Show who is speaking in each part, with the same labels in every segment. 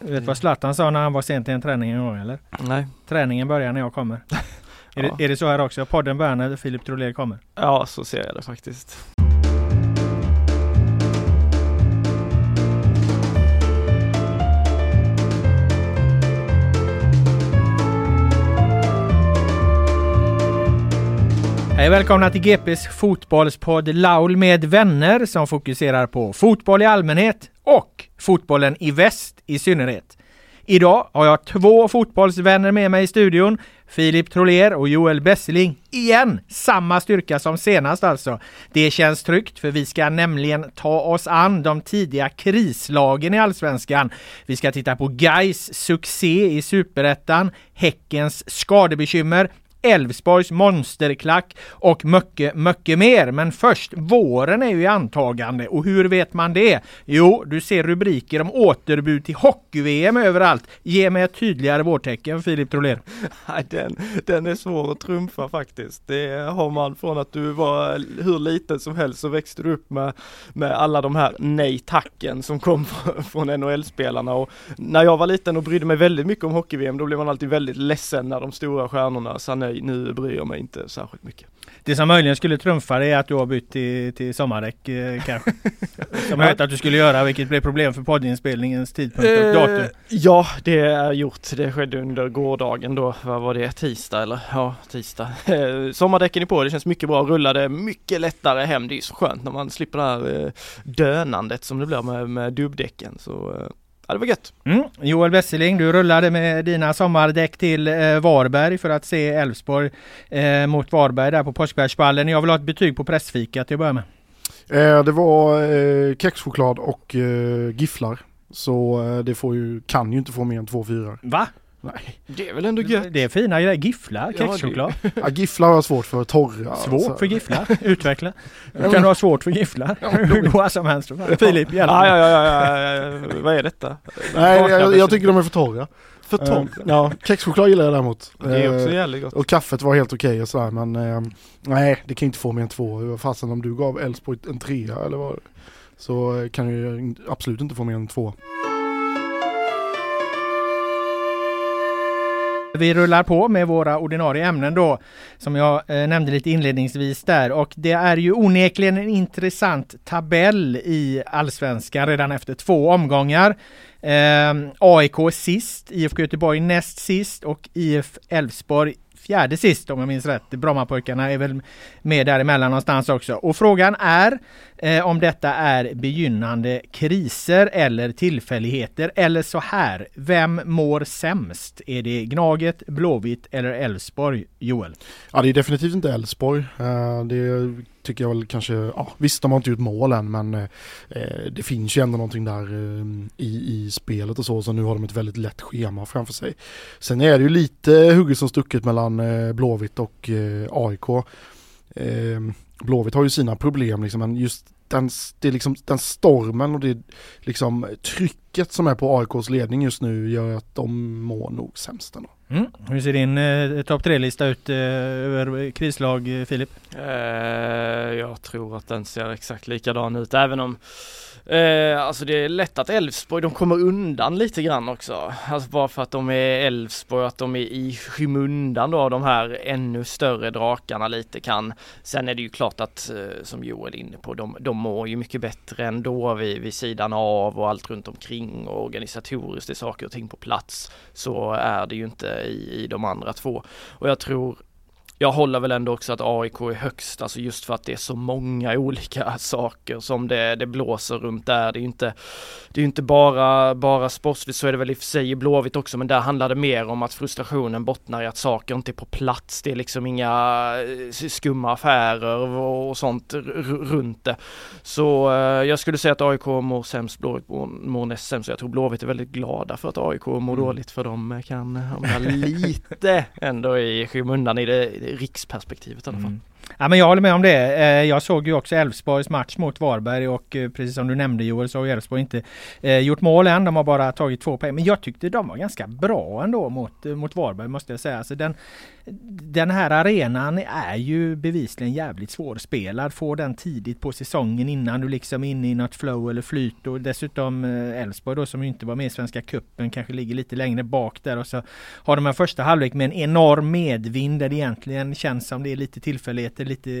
Speaker 1: Du vet vad Zlatan sa när han var sen till en träning en gång eller?
Speaker 2: Nej.
Speaker 1: Träningen börjar när jag kommer. är,
Speaker 2: Ja.
Speaker 1: det, är det så här också? Podden börjar när Filip Trolén kommer.
Speaker 2: Ja, så ser jag det faktiskt.
Speaker 1: Hej välkomna till GPs fotbollspodd Laul med vänner som fokuserar på fotboll i allmänhet och fotbollen i väst i synnerhet. Idag har jag två fotbollsvänner med mig i studion. Filip Troler och Joel Bessling. Igen! Samma styrka som senast alltså. Det känns tryggt för vi ska nämligen ta oss an de tidiga krislagen i Allsvenskan. Vi ska titta på Gais succé i Superettan, Häckens skadebekymmer, Elfsborgs monsterklack och mycket, mycket mer. Men först, våren är ju i antagande och hur vet man det? Jo, du ser rubriker om återbud till hockey-VM överallt. Ge mig ett tydligare vårtecken, Filip Troler.
Speaker 2: Den, den är svår att trumfa faktiskt. Det har man från att du var hur liten som helst så växte du upp med, med alla de här nej tacken som kom från NHL-spelarna och när jag var liten och brydde mig väldigt mycket om hockey-VM då blev man alltid väldigt ledsen när de stora stjärnorna sa nej, nu bryr jag mig inte särskilt mycket.
Speaker 1: Det som möjligen skulle trumfa det är att du har bytt till, till sommardäck eh, kanske. Som jag hört att du skulle göra, vilket blev problem för poddinspelningens tidpunkt och datum.
Speaker 2: Eh, ja, det är gjort. Det skedde under gårdagen då. Vad var det? Tisdag eller? Ja, tisdag. Eh, sommardäcken är på. Det känns mycket bra. Rullade mycket lättare hem. Det är så skönt när man slipper det här eh, dönandet som det blir med, med dubbdäcken. Så ja, det var gött.
Speaker 1: Mm. Joel Wesseling, du rullade med dina sommardäck till eh, Varberg för att se Elfsborg eh, mot Varberg där på Påskbergsballen. Jag vill ha ett betyg på pressfika till att börja med.
Speaker 3: Eh, det var eh, kexchoklad och eh, gifflar. Så eh, det får ju, kan ju inte få mer än två fyra.
Speaker 1: Va?
Speaker 3: Nej.
Speaker 2: Det är väl ändå gött.
Speaker 1: Det är fina grejer. Gifflar,
Speaker 2: Ja,
Speaker 1: kexchoklad.
Speaker 3: Ja, gifflar har jag svårt för, torra.
Speaker 1: Svårt
Speaker 3: så-
Speaker 1: för gifflar. Utveckla.
Speaker 3: Ja,
Speaker 1: kan
Speaker 3: men-
Speaker 1: du ha svårt för gifflar. Hur goda som helst. Filip, hjälp
Speaker 2: Ja, ja, ja, ja, ja, vad är detta?
Speaker 3: Nej, jag, jag tycker de är för torra.
Speaker 2: För torr.
Speaker 3: Eh, ja, kexchoklad gillar jag däremot.
Speaker 2: Det är också
Speaker 3: Eh,
Speaker 2: jävligt gott.
Speaker 3: och kaffet var helt okej och sådär men eh, nej det kan inte få mer än två. Vad Fasen om du gav Elfsborg en trea eller vad så kan du ju absolut inte få mer än två.
Speaker 1: Vi rullar på med våra ordinarie ämnen då, som jag eh, nämnde lite inledningsvis där. Och det är ju onekligen en intressant tabell i allsvenskan redan efter två omgångar. Eh, AIK sist, IFK Göteborg näst sist och IF Elfsborg fjärde sist om jag minns rätt. Brommapojkarna är väl med däremellan någonstans också. Och frågan är eh, om detta är begynnande kriser eller tillfälligheter eller så här. Vem mår sämst? Är det Gnaget, Blåvitt eller Elfsborg? Joel?
Speaker 3: Ja det är definitivt inte Elfsborg. Eh, det tycker jag väl kanske, ja visst de har inte gjort mål än men eh, det finns ju ändå någonting där eh, i, i spelet och så så nu har de ett väldigt lätt schema framför sig. Sen är det ju lite hugget som stucket mellan eh, Blåvitt och eh, AIK. Eh, Blåvitt har ju sina problem liksom, men just den, det liksom, den stormen och det liksom trycket som är på AIKs ledning just nu gör att de mår nog sämst ändå.
Speaker 1: Mm. Hur ser din eh, topp tre-lista ut eh, över krislag, eh, Filip?
Speaker 2: Eh, jag tror att den ser exakt likadan ut, även om Eh, alltså det är lätt att Elfsborg, de kommer undan lite grann också. Alltså bara för att de är Elfsborg, att de är i skymundan då av de här ännu större drakarna lite kan. Sen är det ju klart att, eh, som Joel är inne på, de, de mår ju mycket bättre ändå vid, vid sidan av och allt runt omkring och organisatoriskt är saker och ting på plats. Så är det ju inte i, i de andra två. Och jag tror jag håller väl ändå också att AIK är högst, alltså just för att det är så många olika saker som det, det blåser runt där. Det är ju inte, det är inte bara, bara sportsligt, så är det väl i och för sig i Blåvitt också, men där handlar det mer om att frustrationen bottnar i att saker inte är på plats. Det är liksom inga eh, skumma affärer och, sånt runt det. Så eh, jag skulle säga att AIK mår sämst, Blåvitt mår, mår näst sämst. Jag tror Blåvitt är väldigt glada för att AIK mår mm. dåligt, för de kan hamna lite ändå i skymundan i det riksperspektivet i alla fall. Mm.
Speaker 1: Ja, men jag håller med om det. Eh, jag såg ju också Elfsborgs match mot Varberg och eh, precis som du nämnde Joel så har Elfsborg inte eh, gjort mål än. De har bara tagit två poäng. Men jag tyckte de var ganska bra ändå mot, mot Varberg måste jag säga. Alltså den, den här arenan är ju bevisligen jävligt svårspelad. Få den tidigt på säsongen innan du liksom är inne i något flow eller flyt. Och dessutom Elfsborg då som inte var med i Svenska Cupen kanske ligger lite längre bak där. Och så har de en första halvlek med en enorm medvind där det egentligen känns som det är lite tillfälligheter lite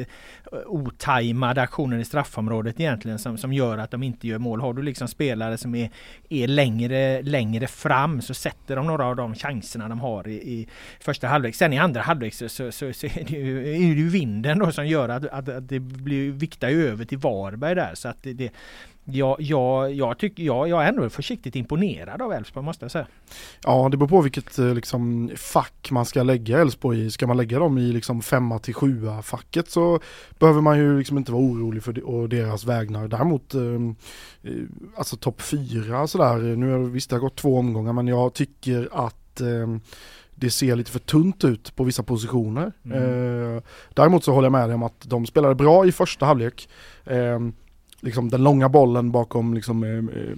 Speaker 1: eh, otajmade aktioner i straffområdet egentligen som, som gör att de inte gör mål. Har du liksom spelare som är, är längre, längre fram så sätter de några av de chanserna de har i, i första halvlek. Sen i andra halvlek så, så, så, så är, det ju, är det ju vinden då som gör att, att, att det blir viktar över till Varberg där så att det, det jag, jag, jag, tycker, jag, jag är ändå försiktigt imponerad av Elfsborg måste jag säga.
Speaker 3: Ja, det beror på vilket eh, liksom, fack man ska lägga Elfsborg i. Ska man lägga dem i liksom, femma till sjua facket så behöver man ju liksom inte vara orolig för och deras vägnar. Däremot, ehm, eh, alltså topp fyra sådär, nu har visst det har gått två omgångar men jag tycker att eh, det ser lite för tunt ut på vissa positioner. Mm. Eh, däremot så håller jag med dig om att de spelade bra i första halvlek. Liksom den långa bollen bakom liksom, eh, eh,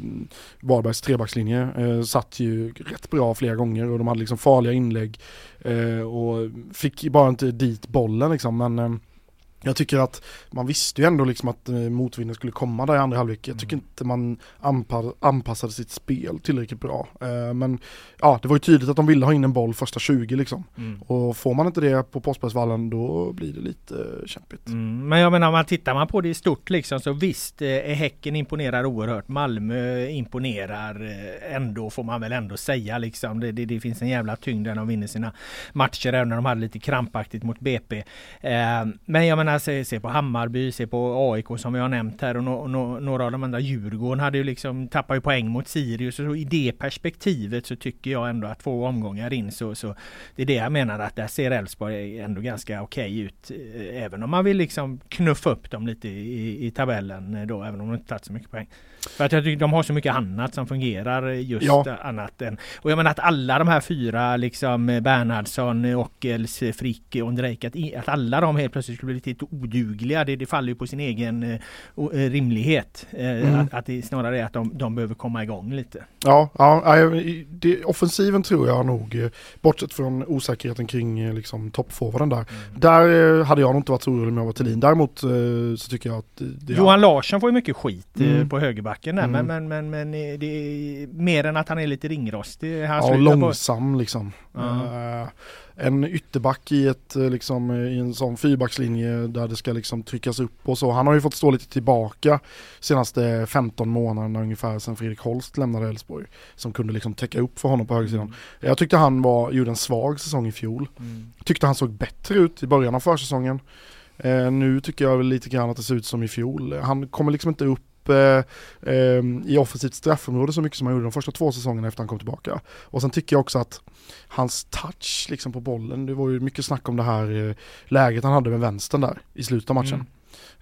Speaker 3: Varbergs trebackslinje eh, satt ju rätt bra flera gånger och de hade liksom farliga inlägg eh, och fick bara inte dit bollen liksom. Men eh, jag tycker att man visste ju ändå liksom att eh, motvinden skulle komma där i andra halvlek. Jag tycker mm. inte man anpassade sitt spel tillräckligt bra. Eh, men ja, det var ju tydligt att de ville ha in en boll första 20 liksom. Mm. Och får man inte det på Påsbergsvallen då blir det lite eh, kämpigt.
Speaker 1: Mm. Men jag menar, om man tittar man på det i stort liksom så visst, Häcken imponerar oerhört. Malmö imponerar ändå får man väl ändå säga liksom. Det, det, det finns en jävla tyngd när de vinner sina matcher även när de hade lite krampaktigt mot BP. Men jag menar menar, se, se på Hammarby, se på AIK som vi har nämnt här och no, no, några av de andra. Djurgården hade ju liksom tappade ju poäng mot Sirius. Så i det perspektivet så tycker jag ändå att två omgångar in så, så det är det jag menar att där ser Elfsborg ändå ganska okej okay ut. Eh, även om man vill liksom knuffa upp dem lite i, i tabellen eh, då, även om de inte tagit så mycket poäng. För att jag tycker de har så mycket annat som fungerar just ja. annat än... Och jag menar att alla de här fyra liksom Bernhardsson, Ockels, Frick, Ondrejk, att, att alla de helt plötsligt skulle bli lite odugliga. Det, det faller ju på sin egen uh, rimlighet. Mm. att, att, det snarare är att de, de behöver komma igång lite.
Speaker 3: Ja, ja det, offensiven tror jag nog, bortsett från osäkerheten kring liksom toppforwarden där. Mm. Där hade jag nog inte varit så orolig om jag var Thelin. Däremot så tycker jag att...
Speaker 1: Johan. Larsson får ju mycket skit mm. på höger backen där. Mm. Men, men, men, men det är mer än att han är lite ringrostig. Han
Speaker 3: ja, långsam på. liksom. Uh, en ytterback i, ett, eh, liksom, i en sån fyrbackslinje där det ska liksom tryckas upp och så. Han har ju fått stå lite tillbaka senaste 15 månaderna ungefär sedan Fredrik Holst lämnade Elfsborg. Som kunde liksom täcka upp för honom på högersidan. Mm. Jag tyckte han var, gjorde en svag säsong i fjol. Mm. Tyckte han såg bättre ut i början av försäsongen. Eh, nu tycker jag väl lite grann att det ser ut som i fjol. Han kommer liksom inte upp eh, eh, i offensivt straffområde så mycket som han gjorde de första två säsongerna efter han kom tillbaka. Och sen tycker jag också att hans touch liksom på bollen, det var ju mycket snack om det här eh, läget han hade med vänstern där i slutet av matchen. Mm.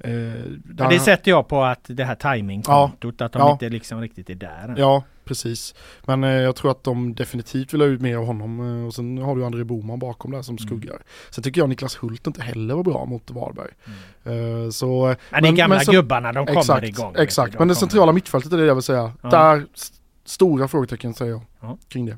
Speaker 1: Eh, det sätter jag på att det här timingkontot, ja, att de ja, inte liksom riktigt är där.
Speaker 3: Ja, precis. Men eh, jag tror att de definitivt vill ha ut mer av honom. Eh, och sen har du André Boman bakom där som
Speaker 1: Mm.
Speaker 3: skuggar. Sen tycker jag Niklas Hult inte heller var bra mot Varberg. Eh, så,
Speaker 1: Mm. Men det är gamla
Speaker 3: så-
Speaker 1: gubbarna, de kommer
Speaker 3: exakt,
Speaker 1: igång.
Speaker 3: Exakt,
Speaker 1: de
Speaker 3: men det centrala mittfältet är det jag vill säga.
Speaker 1: Ja.
Speaker 3: Där, st- stora frågetecken säger jag
Speaker 1: Ja.
Speaker 3: kring det.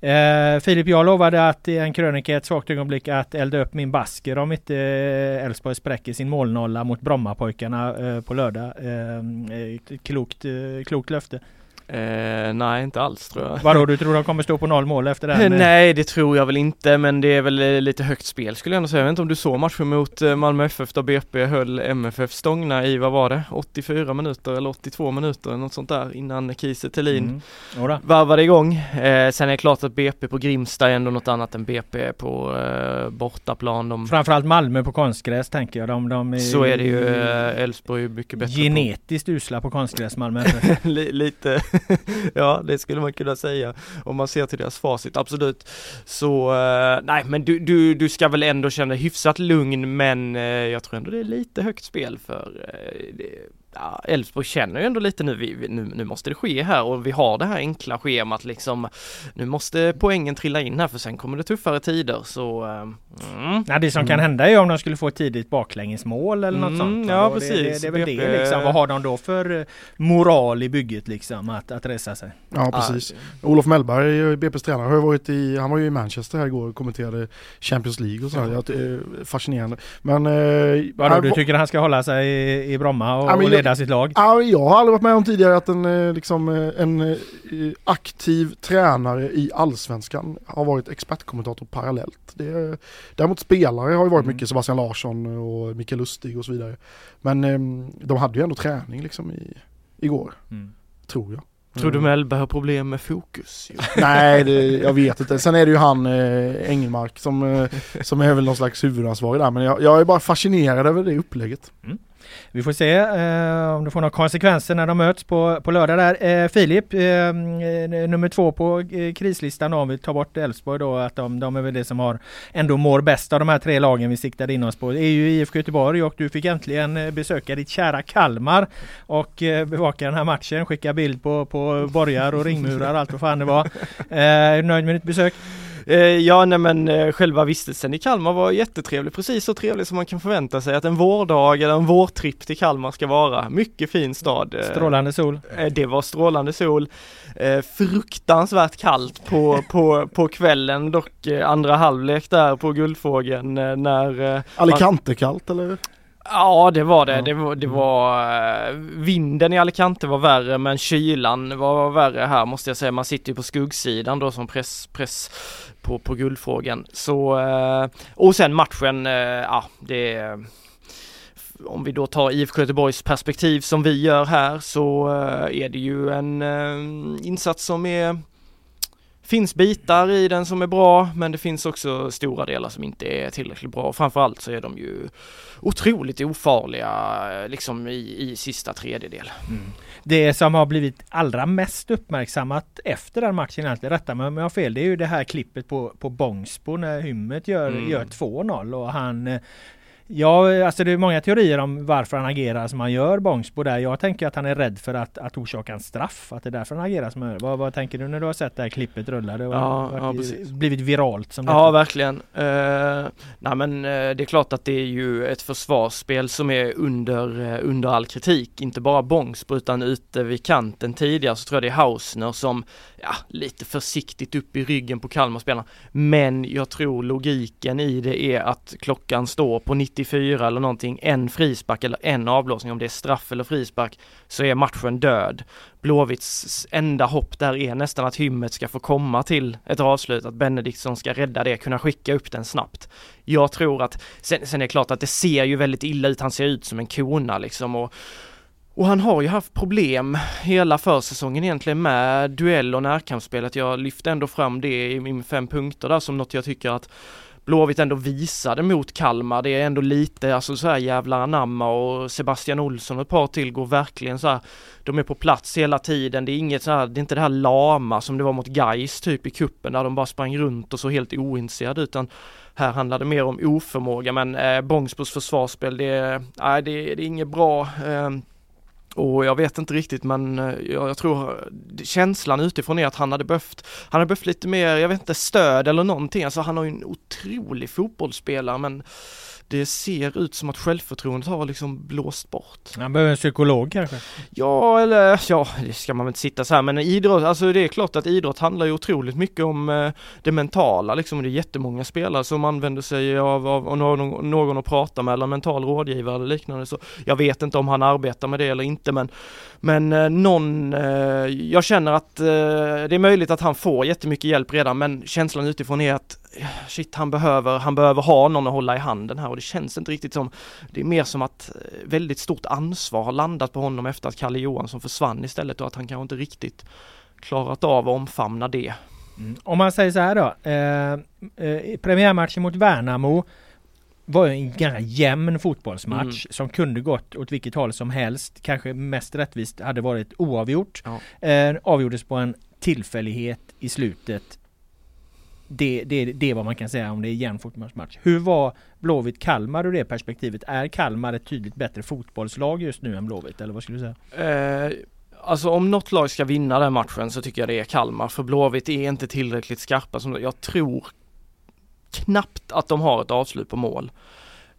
Speaker 1: Eh, Filip, jag lovade att i en krönika i ett svagt ögonblick att elda upp min basker om inte eh, Elfsborg spräcker sin målnolla mot Brommapojkarna eh, på lördag. Eh, eh, klokt, eh, klokt löfte.
Speaker 2: Eh, nej, inte alls tror jag.
Speaker 1: Vadå, du tror de kommer stå på noll mål efter den? eh,
Speaker 2: Nej, det tror jag väl inte, men det är väl eh, lite högt spel skulle jag ändå säga. Jag vet inte om du såg matchen mot eh, Malmö FF där BP höll MFF stångna i, vad var det, 84 minuter eller 82 minuter eller något sånt där innan Kiese Thelin
Speaker 1: Mm.
Speaker 2: Varvade igång. Eh, sen är det klart att BP på Grimsta är ändå något annat än BP på eh, bortaplan. De,
Speaker 1: Framförallt Malmö på konstgräs tänker jag. De, de
Speaker 2: så är det ju, eh, Elfsborg är mycket bättre
Speaker 1: Genetiskt usla på konstgräs Malmö FF.
Speaker 2: på. Li- lite, ja det skulle man kunna säga om man ser till deras facit, absolut. Så eh, nej men du, du, du ska väl ändå känna dig hyfsat lugn men eh, jag tror ändå det är lite högt spel för eh, ja, känner ju ändå lite nu, vi, vi- nu, nu måste det ske här och vi har det här enkla schemat liksom. Nu måste poängen trilla in här för sen kommer det tuffare tider så eh, mm.
Speaker 1: Nej, det som kan hända är om de skulle få ett tidigt baklängesmål eller något
Speaker 2: Mm,
Speaker 1: sånt. va?
Speaker 2: ja,
Speaker 1: Och Det,
Speaker 2: precis.
Speaker 1: det, det är väl
Speaker 2: BP
Speaker 1: det liksom. Vad har de då för eh, moral i bygget liksom att, att resa sig?
Speaker 3: Ja precis. Olof Mellberg, eh, BP's tränare, har varit i, han var ju i Manchester här igår och kommenterade Champions League och sådär. Jag, eh, fascinerande. Men... Eh,
Speaker 1: Vadå, du tycker han ska hålla sig i, i Bromma och,
Speaker 3: Ja,
Speaker 1: och
Speaker 3: jag-
Speaker 1: leda sitt lag?
Speaker 3: Ja, jag har aldrig varit med om tidigare att en, liksom, en aktiv tränare i allsvenskan har varit expertkommentator parallellt. Det, är- däremot spelare har ju varit
Speaker 1: Mm.
Speaker 3: mycket, Sebastian Larsson och Mikael Lustig och så vidare. Men eh, de hade ju ändå träning liksom i, igår,
Speaker 1: Mm.
Speaker 3: tror jag.
Speaker 2: Tror du
Speaker 3: Mm.
Speaker 2: Mellberg har problem med fokus?
Speaker 3: Nej, det, jag vet inte. Sen är det ju han eh, Engelmark som, eh, som är väl någon slags huvudansvarig där. Men jag, jag är bara fascinerad över det upplägget.
Speaker 1: Vi får se eh, om det får några konsekvenser när de möts på, på lördag där. Eh, Filip, eh, eh nummer två på eh, krislistan då, om vi tar bort Elfsborg då, att de, de är väl det som har ändå mår bäst av de här tre lagen vi siktade in oss på. Det är ju IFK Göteborg och du fick äntligen eh, besöka ditt kära Kalmar och eh, bevaka den här matchen, skicka bild på, på borgar och ringmurar, och allt vad fan det var. Eh, är du nöjd med ditt besök?
Speaker 2: Eh, ja, nej men eh, själva vistelsen i Kalmar var jättetrevlig, precis så trevlig som man kan förvänta sig att en vårdag eller en vårtripp till Kalmar ska vara. Mycket fin stad. eh,
Speaker 1: Strålande sol.
Speaker 2: Det var strålande sol, fruktansvärt kallt på, på, på kvällen, dock andra halvlek där på Guldfågeln när
Speaker 3: Alicante-kallt eller?
Speaker 2: Ja det var det. Det var, det var eh, vinden i Alicante var värre men kylan var värre här måste jag säga. Man sitter ju på skuggsidan då som press, press på, på guldfrågan. Så eh, och sen matchen, eh, ja det om vi då tar IFK Göteborgs perspektiv som vi gör här så är det ju en insats som är finns bitar i den som är bra men det finns också stora delar som inte är tillräckligt bra. Framförallt så är de ju otroligt ofarliga eh, liksom i, i sista tredjedel.
Speaker 1: Det som har blivit allra mest uppmärksammat efter den matchen, egentligen, rätta mig om jag har fel, det är ju det här klippet på, på Bångsbo när Hymmet gör,
Speaker 2: Mm.
Speaker 1: gör 2-0 och han eh, Ja, alltså det är många teorier om varför han agerar som han gör, Bångsbo där. Jag tänker att han är rädd för att, att orsaka en straff, att det är därför han agerar som han gör. Vad, vad tänker du när du har sett det här klippet rulla? Det har
Speaker 2: Ja,
Speaker 1: varit-
Speaker 2: ja,
Speaker 1: blivit viralt som
Speaker 2: Ja verkligen. Uh, nej men eh, det är klart att det är ju ett försvarsspel som är under, eh, under all kritik. Inte bara Bångsbo utan ute vid kanten tidigare så tror jag det är Hausner som ja, lite försiktigt upp i ryggen på Kalmarspelarna. Men jag tror logiken i det är att klockan står på 94 eller någonting, en frispark eller en avblåsning, om det är straff eller frispark, så är matchen död. Blåvitts enda hopp där är nästan att Hymmet ska få komma till ett avslut, att Benediktsson ska rädda det, kunna skicka upp den snabbt. Jag tror att, sen, sen är det klart att det ser ju väldigt illa ut, han ser ut som en kona liksom och och han har ju haft problem hela försäsongen egentligen med duell och närkampsspelet. Jag lyfte ändå fram det i min fem punkter där som något jag tycker att Blåvitt ändå visade mot Kalmar. Det är ändå lite, alltså så här jävla anamma och Sebastian Olsson och ett par till går verkligen så här. De är på plats hela tiden. Det är inget så här, det är inte det här lama som det var mot Gais typ i kuppen där de bara sprang runt och så helt ointresserade utan här handlar det mer om oförmåga men eh, Bångsbos försvarsspel det, är- nej, det, det är inget bra. Eh, och jag vet inte riktigt men eh, jag, jag, tror känslan utifrån är att han hade behövt, han hade behövt lite mer, jag vet inte, stöd eller någonting. Alltså han har ju en otrolig fotbollsspelare men det ser ut som att självförtroendet har liksom blåst bort.
Speaker 1: Han behöver en psykolog kanske?
Speaker 2: Ja, eller ja, det ska man väl inte sitta så här, men idrott, alltså det är klart att idrott handlar ju otroligt mycket om eh, det mentala liksom. Det är jättemånga spelare som använder sig av, av, av någon, någon att prata med eller mental rådgivare eller liknande. Så jag vet inte om han arbetar med det eller inte, men, men eh, någon, eh, jag känner att eh, det är möjligt att han får jättemycket hjälp redan, men känslan utifrån är att eh, shit, han behöver, han behöver ha någon att hålla i handen här och det känns inte riktigt som, det är mer som att eh, väldigt stort ansvar har landat på honom efter att Kalle Johansson försvann istället och att han kanske inte riktigt klarat av att omfamna det.
Speaker 1: Mm. Om man säger så här då, eh, eh, premiärmatchen mot Värnamo var en ganska jämn fotbollsmatch mm. som kunde gått åt vilket håll som helst. Kanske mest rättvist hade varit oavgjort. Ja. Eh, avgjordes på en tillfällighet i slutet det, det, det är vad man kan säga om det är jämn fotbollsmatch. Hur var Blåvitt-Kalmar ur det perspektivet? Är Kalmar ett tydligt bättre fotbollslag just nu än Blåvitt eller vad skulle du
Speaker 2: säga? Eh, alltså om något lag ska vinna den matchen så tycker jag det är Kalmar för Blåvitt är inte tillräckligt skarpa som jag tror knappt att de har ett avslut på mål.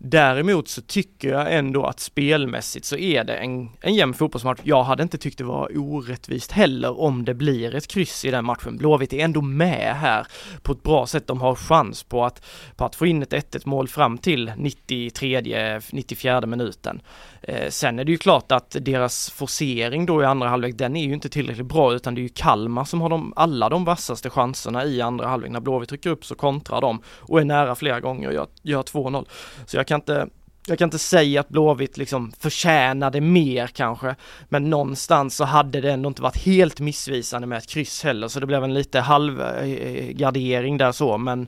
Speaker 2: Däremot så tycker jag ändå att spelmässigt så är det en, en jämn fotbollsmatch. Jag hade inte tyckt det var orättvist heller om det blir ett kryss i den matchen. Blåvitt är ändå med här på ett bra sätt. De har chans på att, på att få in ett 1-1 mål fram till 93, 94 minuten. Eh, sen är det ju klart att deras forcering då i andra halvlek, den är ju inte tillräckligt bra utan det är ju Kalmar som har de, alla de vassaste chanserna i andra halvlek. När Blåvitt trycker upp så kontrar de och är nära flera gånger och gör, gör 2-0. Så jag kan inte jag kan inte säga att Blåvitt liksom förtjänade mer kanske, men någonstans så hade det ändå inte varit helt missvisande med ett kryss heller, så det blev en lite halvgardering eh, eh, där så, men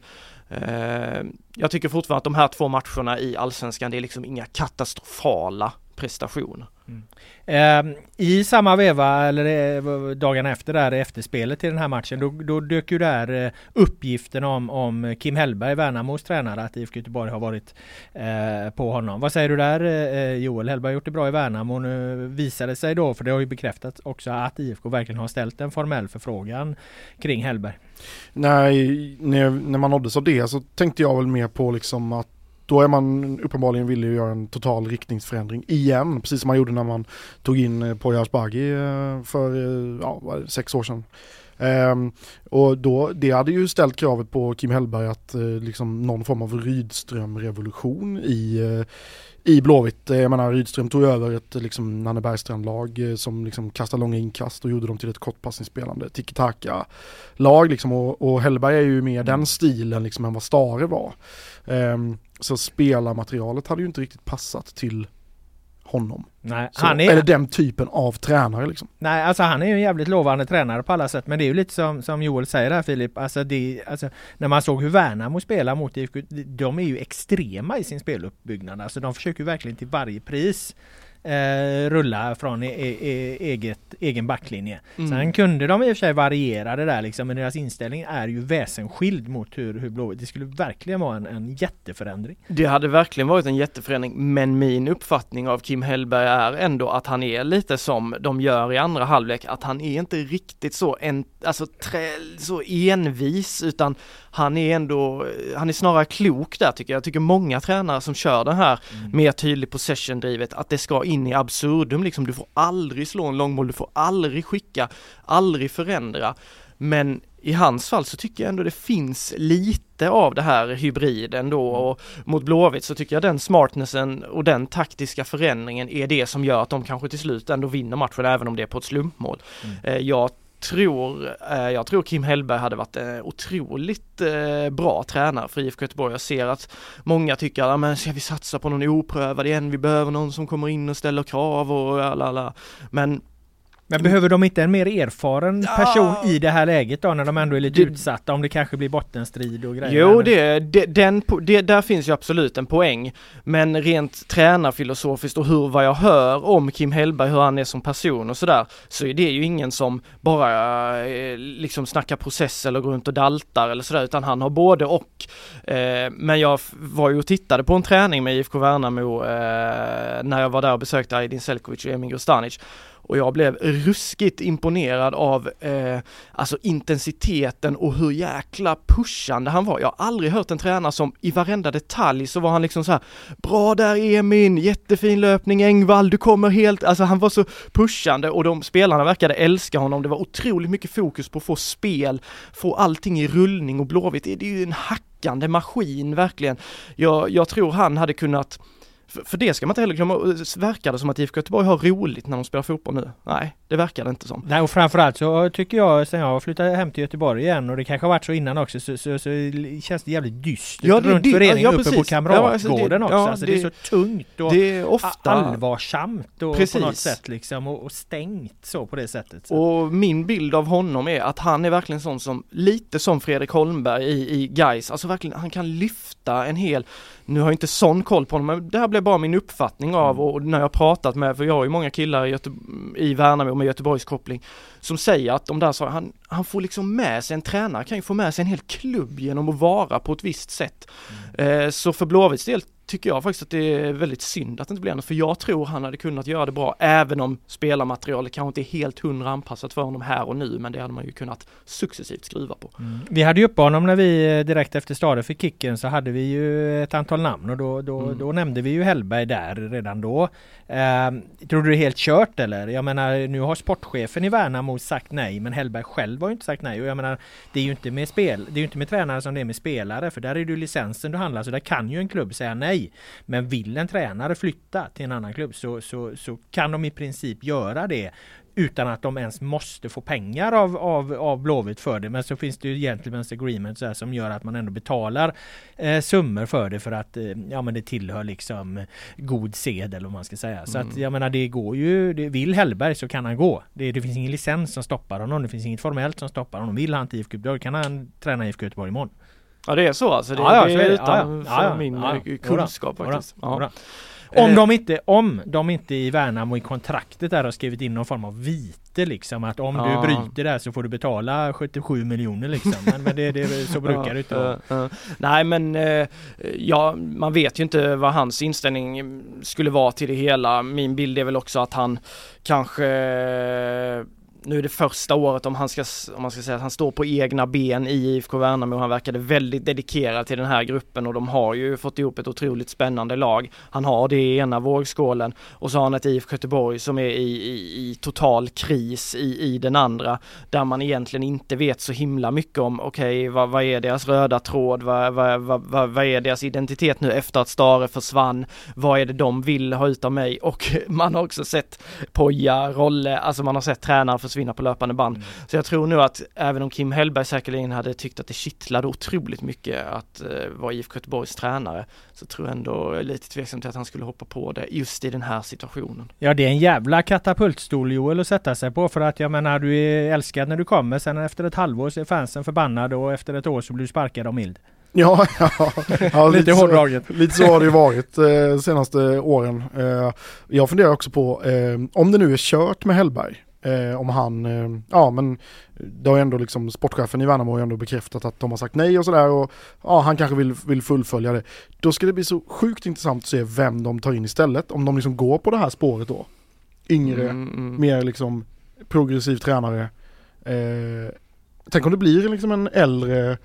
Speaker 2: eh, jag tycker fortfarande att de här två matcherna i allsvenskan, det är liksom inga katastrofala prestationer. Mm.
Speaker 1: Eh, I samma veva, eller eh, dagarna efter där, efterspelet till den här matchen, då, då dök ju där eh, uppgiften om, om Kim Hellberg, Värnamos tränare, att IFK Göteborg har varit eh, på honom. Vad säger du där eh, Joel? Hellberg har gjort det bra i Värnamo. Nu visade det sig då, för det har ju bekräftats också, att IFK verkligen har ställt en formell förfrågan kring Hellberg.
Speaker 3: Nej, när, när man nåddes av det så tänkte jag väl mer på liksom att då är man uppenbarligen villig att göra en total riktningsförändring igen, precis som man gjorde när man tog in eh, Poya Asbaghi eh, för eh, ja, sex år sedan. Um, och då, det hade ju ställt kravet på Kim Hellberg att uh, liksom någon form av Rydström-revolution i, uh, i Blåvitt. Jag menar Rydström tog över ett liksom, Nanne Bergstrand-lag uh, som liksom kastade långa inkast och gjorde dem till ett kortpassningsspelande tiki-taka-lag liksom och, och Hellberg är ju mer den stilen liksom än vad Stare var. Um, så spelarmaterialet hade ju inte riktigt passat till honom.
Speaker 1: Nej,
Speaker 3: så, han är, eller den typen av tränare liksom.
Speaker 1: Nej, alltså han är ju en jävligt lovande tränare på alla sätt. Men det är ju lite som, som Joel säger här Filip. Alltså, det, alltså när man såg hur Värnamo spelar mot IFK, de är ju extrema i sin speluppbyggnad. Alltså de försöker verkligen till varje pris eh, rulla från e e eget, egen backlinje. Mm. Sen kunde de i och för sig variera det där liksom, men deras inställning är ju väsensskild mot hur, hur Blåvitt, det skulle verkligen vara en, en jätteförändring.
Speaker 2: Det hade verkligen varit en jätteförändring, men min uppfattning av Kim Hellberg är ändå att han är lite som de gör i andra halvlek, att han är inte riktigt så, en, alltså trä, så envis, utan han är ändå, han är snarare klok där tycker jag. Jag tycker många tränare som kör den här mm. mer tydlig possession-drivet, att det ska in i absurdum liksom. Du får aldrig slå en långboll, du får aldrig skicka, aldrig förändra. Men i hans fall så tycker jag ändå det finns lite av det här hybriden då mm. och mot Blåvitt så tycker jag den smartnessen och den taktiska förändringen är det som gör att de kanske till slut ändå vinner matchen även om det är på ett slumpmål. Mm. Eh, jag tror, eh, jag tror Kim Hellberg hade varit en otroligt eh, bra tränare för IFK Göteborg. Jag ser att många tycker, ja men ska vi satsa på någon oprövad igen, vi behöver någon som kommer in och ställer krav och alla, alla. Men
Speaker 1: men behöver de inte en mer erfaren
Speaker 2: Ja.
Speaker 1: person i det här läget då när de ändå är lite
Speaker 2: Det-
Speaker 1: utsatta om det kanske blir bottenstrid och grejer?
Speaker 2: Jo, det, det, den, det, där finns ju absolut en poäng. Men rent tränarfilosofiskt och hur, vad jag hör om Kim Hellberg, hur han är som person och sådär, så är det ju ingen som bara eh, liksom snackar process eller går runt och daltar eller sådär, utan han har både och. Eh, men jag var ju och tittade på en träning med IFK Värnamo eh, när jag var där och besökte Aydin Selkovic och Emin Grostanic. Och jag blev ruskigt imponerad av eh, alltså intensiteten och hur jäkla pushande han var. Jag har aldrig hört en tränare som i varenda detalj så var han liksom så här Bra där Emin, jättefin löpning Engvall, du kommer helt, alltså han var så pushande och de spelarna verkade älska honom. Det var otroligt mycket fokus på att få spel, få allting i rullning och Blåvitt, det är ju en hackande maskin verkligen. Jag, jag tror han hade kunnat för, för det ska man inte heller glömma, verkar det som att IFK Göteborg har roligt när de spelar fotboll nu? Nej, det verkar det inte som.
Speaker 1: Nej och framförallt så tycker jag sen jag flyttade hem till Göteborg igen och det kanske har varit så innan också så, så, så känns det jävligt dystert
Speaker 2: Ja, det-
Speaker 1: runt
Speaker 2: det-
Speaker 1: föreningen
Speaker 2: ja,
Speaker 1: uppe på. Kamratgården
Speaker 2: Ja, alltså det-
Speaker 1: också.
Speaker 2: ja,
Speaker 1: alltså, det, är
Speaker 2: det-
Speaker 1: så tungt och
Speaker 2: Det är ofta...
Speaker 1: allvarsamt och på
Speaker 2: Precis.
Speaker 1: något sätt liksom och, och stängt så på det sättet. Så.
Speaker 2: Och min bild av honom är att han är verkligen sån som, lite som Fredrik Holmberg i, i Gais, alltså verkligen, han kan lyfta en hel, nu har jag inte sån koll på honom, men det här blev bara min uppfattning av och när jag pratat med, för jag har ju många killar i, Göte, i Värnamo med Göteborgs koppling, som säger att de där sa, han, han får liksom med sig, en tränare kan ju få med sig en hel klubb genom att vara på ett visst sätt. Eh, så för Blåvitts del tycker jag faktiskt att det är väldigt synd att det inte blir något, för jag tror han hade kunnat göra det bra, även om spelarmaterialet kanske inte är helt hundra anpassat för honom här och nu, men det hade man ju kunnat successivt skruva på.
Speaker 1: Mm. Vi hade ju uppe honom när vi eh, direkt efter Stade fick kicken så hade vi ju ett antal namn och då, då,
Speaker 2: Mm.
Speaker 1: då nämnde vi ju Hellberg där redan då. Eh, tror du det är helt kört eller? Jag menar nu har sportchefen i Värnamo sagt nej men Hellberg själv har ju inte sagt nej och jag menar det är ju inte med spel, det är ju inte med tränare som det är med spelare för där är det ju licensen du handlar så där kan ju en klubb säga nej. Men vill en tränare flytta till en annan klubb så, så, så kan de i princip göra det utan att de ens måste få pengar av, av, av Blåvitt för det. Men så finns det ju gentlemen's agreement så som gör att man ändå betalar eh, summor för det för att eh, ja, men det tillhör liksom god sed eller vad man ska säga. Så att jag menar det går ju, det, vill Hellberg så kan han gå. Det, det finns ingen licens som stoppar honom, det finns inget formellt som stoppar honom. Vill han till IFK Göteborg kan han träna IFK Göteborg imorgon.
Speaker 2: Ja det är så alltså, det,
Speaker 1: Ja, ja,
Speaker 2: det är
Speaker 1: är det.
Speaker 2: utan
Speaker 1: Ja, ja. Ja, ja.
Speaker 2: min
Speaker 1: Ja, ja.
Speaker 2: kunskap faktiskt. Ja.
Speaker 1: Om de inte, om de inte i Värnamo i kontraktet där har skrivit in någon form av vite liksom att om
Speaker 2: Ja.
Speaker 1: du bryter där så får du betala 77 miljoner liksom. Men, men det, det, så brukar det inte vara.
Speaker 2: Ja, ja. Nej men, eh, ja, man vet ju inte vad hans inställning skulle vara till det hela. Min bild är väl också att han kanske nu är det första året om han ska, om man ska säga att han står på egna ben i IFK Värnamo. Han verkade väldigt dedikerad till den här gruppen och de har ju fått ihop ett otroligt spännande lag. Han har det i ena vågskålen och så har han ett IFK Göteborg som är i, i, i total kris i, i den andra där man egentligen inte vet så himla mycket om okej vad, vad är deras röda tråd, vad, vad, vad, vad, vad är deras identitet nu efter att Stare försvann, vad är det de vill ha ut av mig? Och man har också sett Poja, Rolle, alltså man har sett tränare försvinna på löpande band. Så jag tror nog att även om Kim Hellberg säkerligen hade tyckt att det kittlade otroligt mycket att uh, vara IFK Göteborgs tränare så tror jag ändå jag är lite tveksam till att han skulle hoppa på det just i den här situationen.
Speaker 1: Ja det är en jävla katapultstol Joel att sätta sig på för att jag menar du är älskad när du kommer sen efter ett halvår så är fansen förbannade och efter ett år så blir du sparkad av mild.
Speaker 3: Ja, ja, ja
Speaker 1: Lite
Speaker 3: så-
Speaker 1: hårdraget.
Speaker 3: Lite så har det ju varit eh, senaste åren. Eh, jag funderar också på eh, om det nu är kört med Hellberg. Eh, om han, eh, ja men det har ju ändå liksom sportchefen i Värnamo har ju ändå bekräftat att de har sagt nej och sådär och ja han kanske vill, vill fullfölja det. Då ska det bli så sjukt intressant att se vem de tar in istället. Om de liksom går på det här spåret då. Yngre,
Speaker 2: Mm, mm.
Speaker 3: mer liksom progressiv tränare. Eh, tänk om det blir liksom en äldre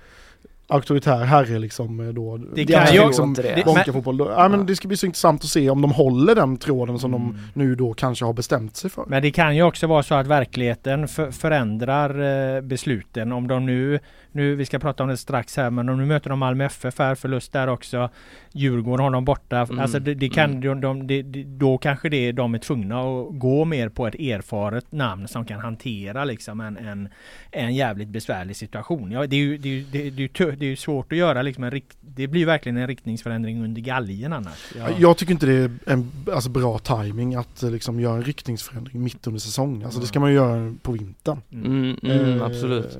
Speaker 3: auktoritär herre liksom eh, då.
Speaker 1: Det kan ju
Speaker 3: liksom
Speaker 2: inte det.
Speaker 3: Bonka-fotboll. Då- Ja, men det ska bli så intressant att se om de håller den tråden som
Speaker 1: Mm.
Speaker 3: de nu då kanske har bestämt sig för.
Speaker 1: Men det kan ju också vara så att verkligheten för, förändrar eh, besluten. Om de nu, nu, vi ska prata om det strax här, men om nu möter de Malmö FF här, förlust där också. Djurgården har de borta.
Speaker 2: Mm,
Speaker 1: Alltså det, det kan, de, de, det- det- då kanske det, de är tvungna att gå mer på ett erfaret namn som kan hantera liksom en, en, en jävligt besvärlig situation. Ja, det, är ju, det, är ju, det, är ju, det är ju svårt att göra liksom en rikt, Det blir verkligen en riktningsförändring under galgen annars.
Speaker 3: Ja. Jag tycker inte det är en alltså, bra timing att liksom göra en riktningsförändring mitt under säsong. Alltså det ska man ju göra på vintern.
Speaker 2: Mm, mm, eh, absolut.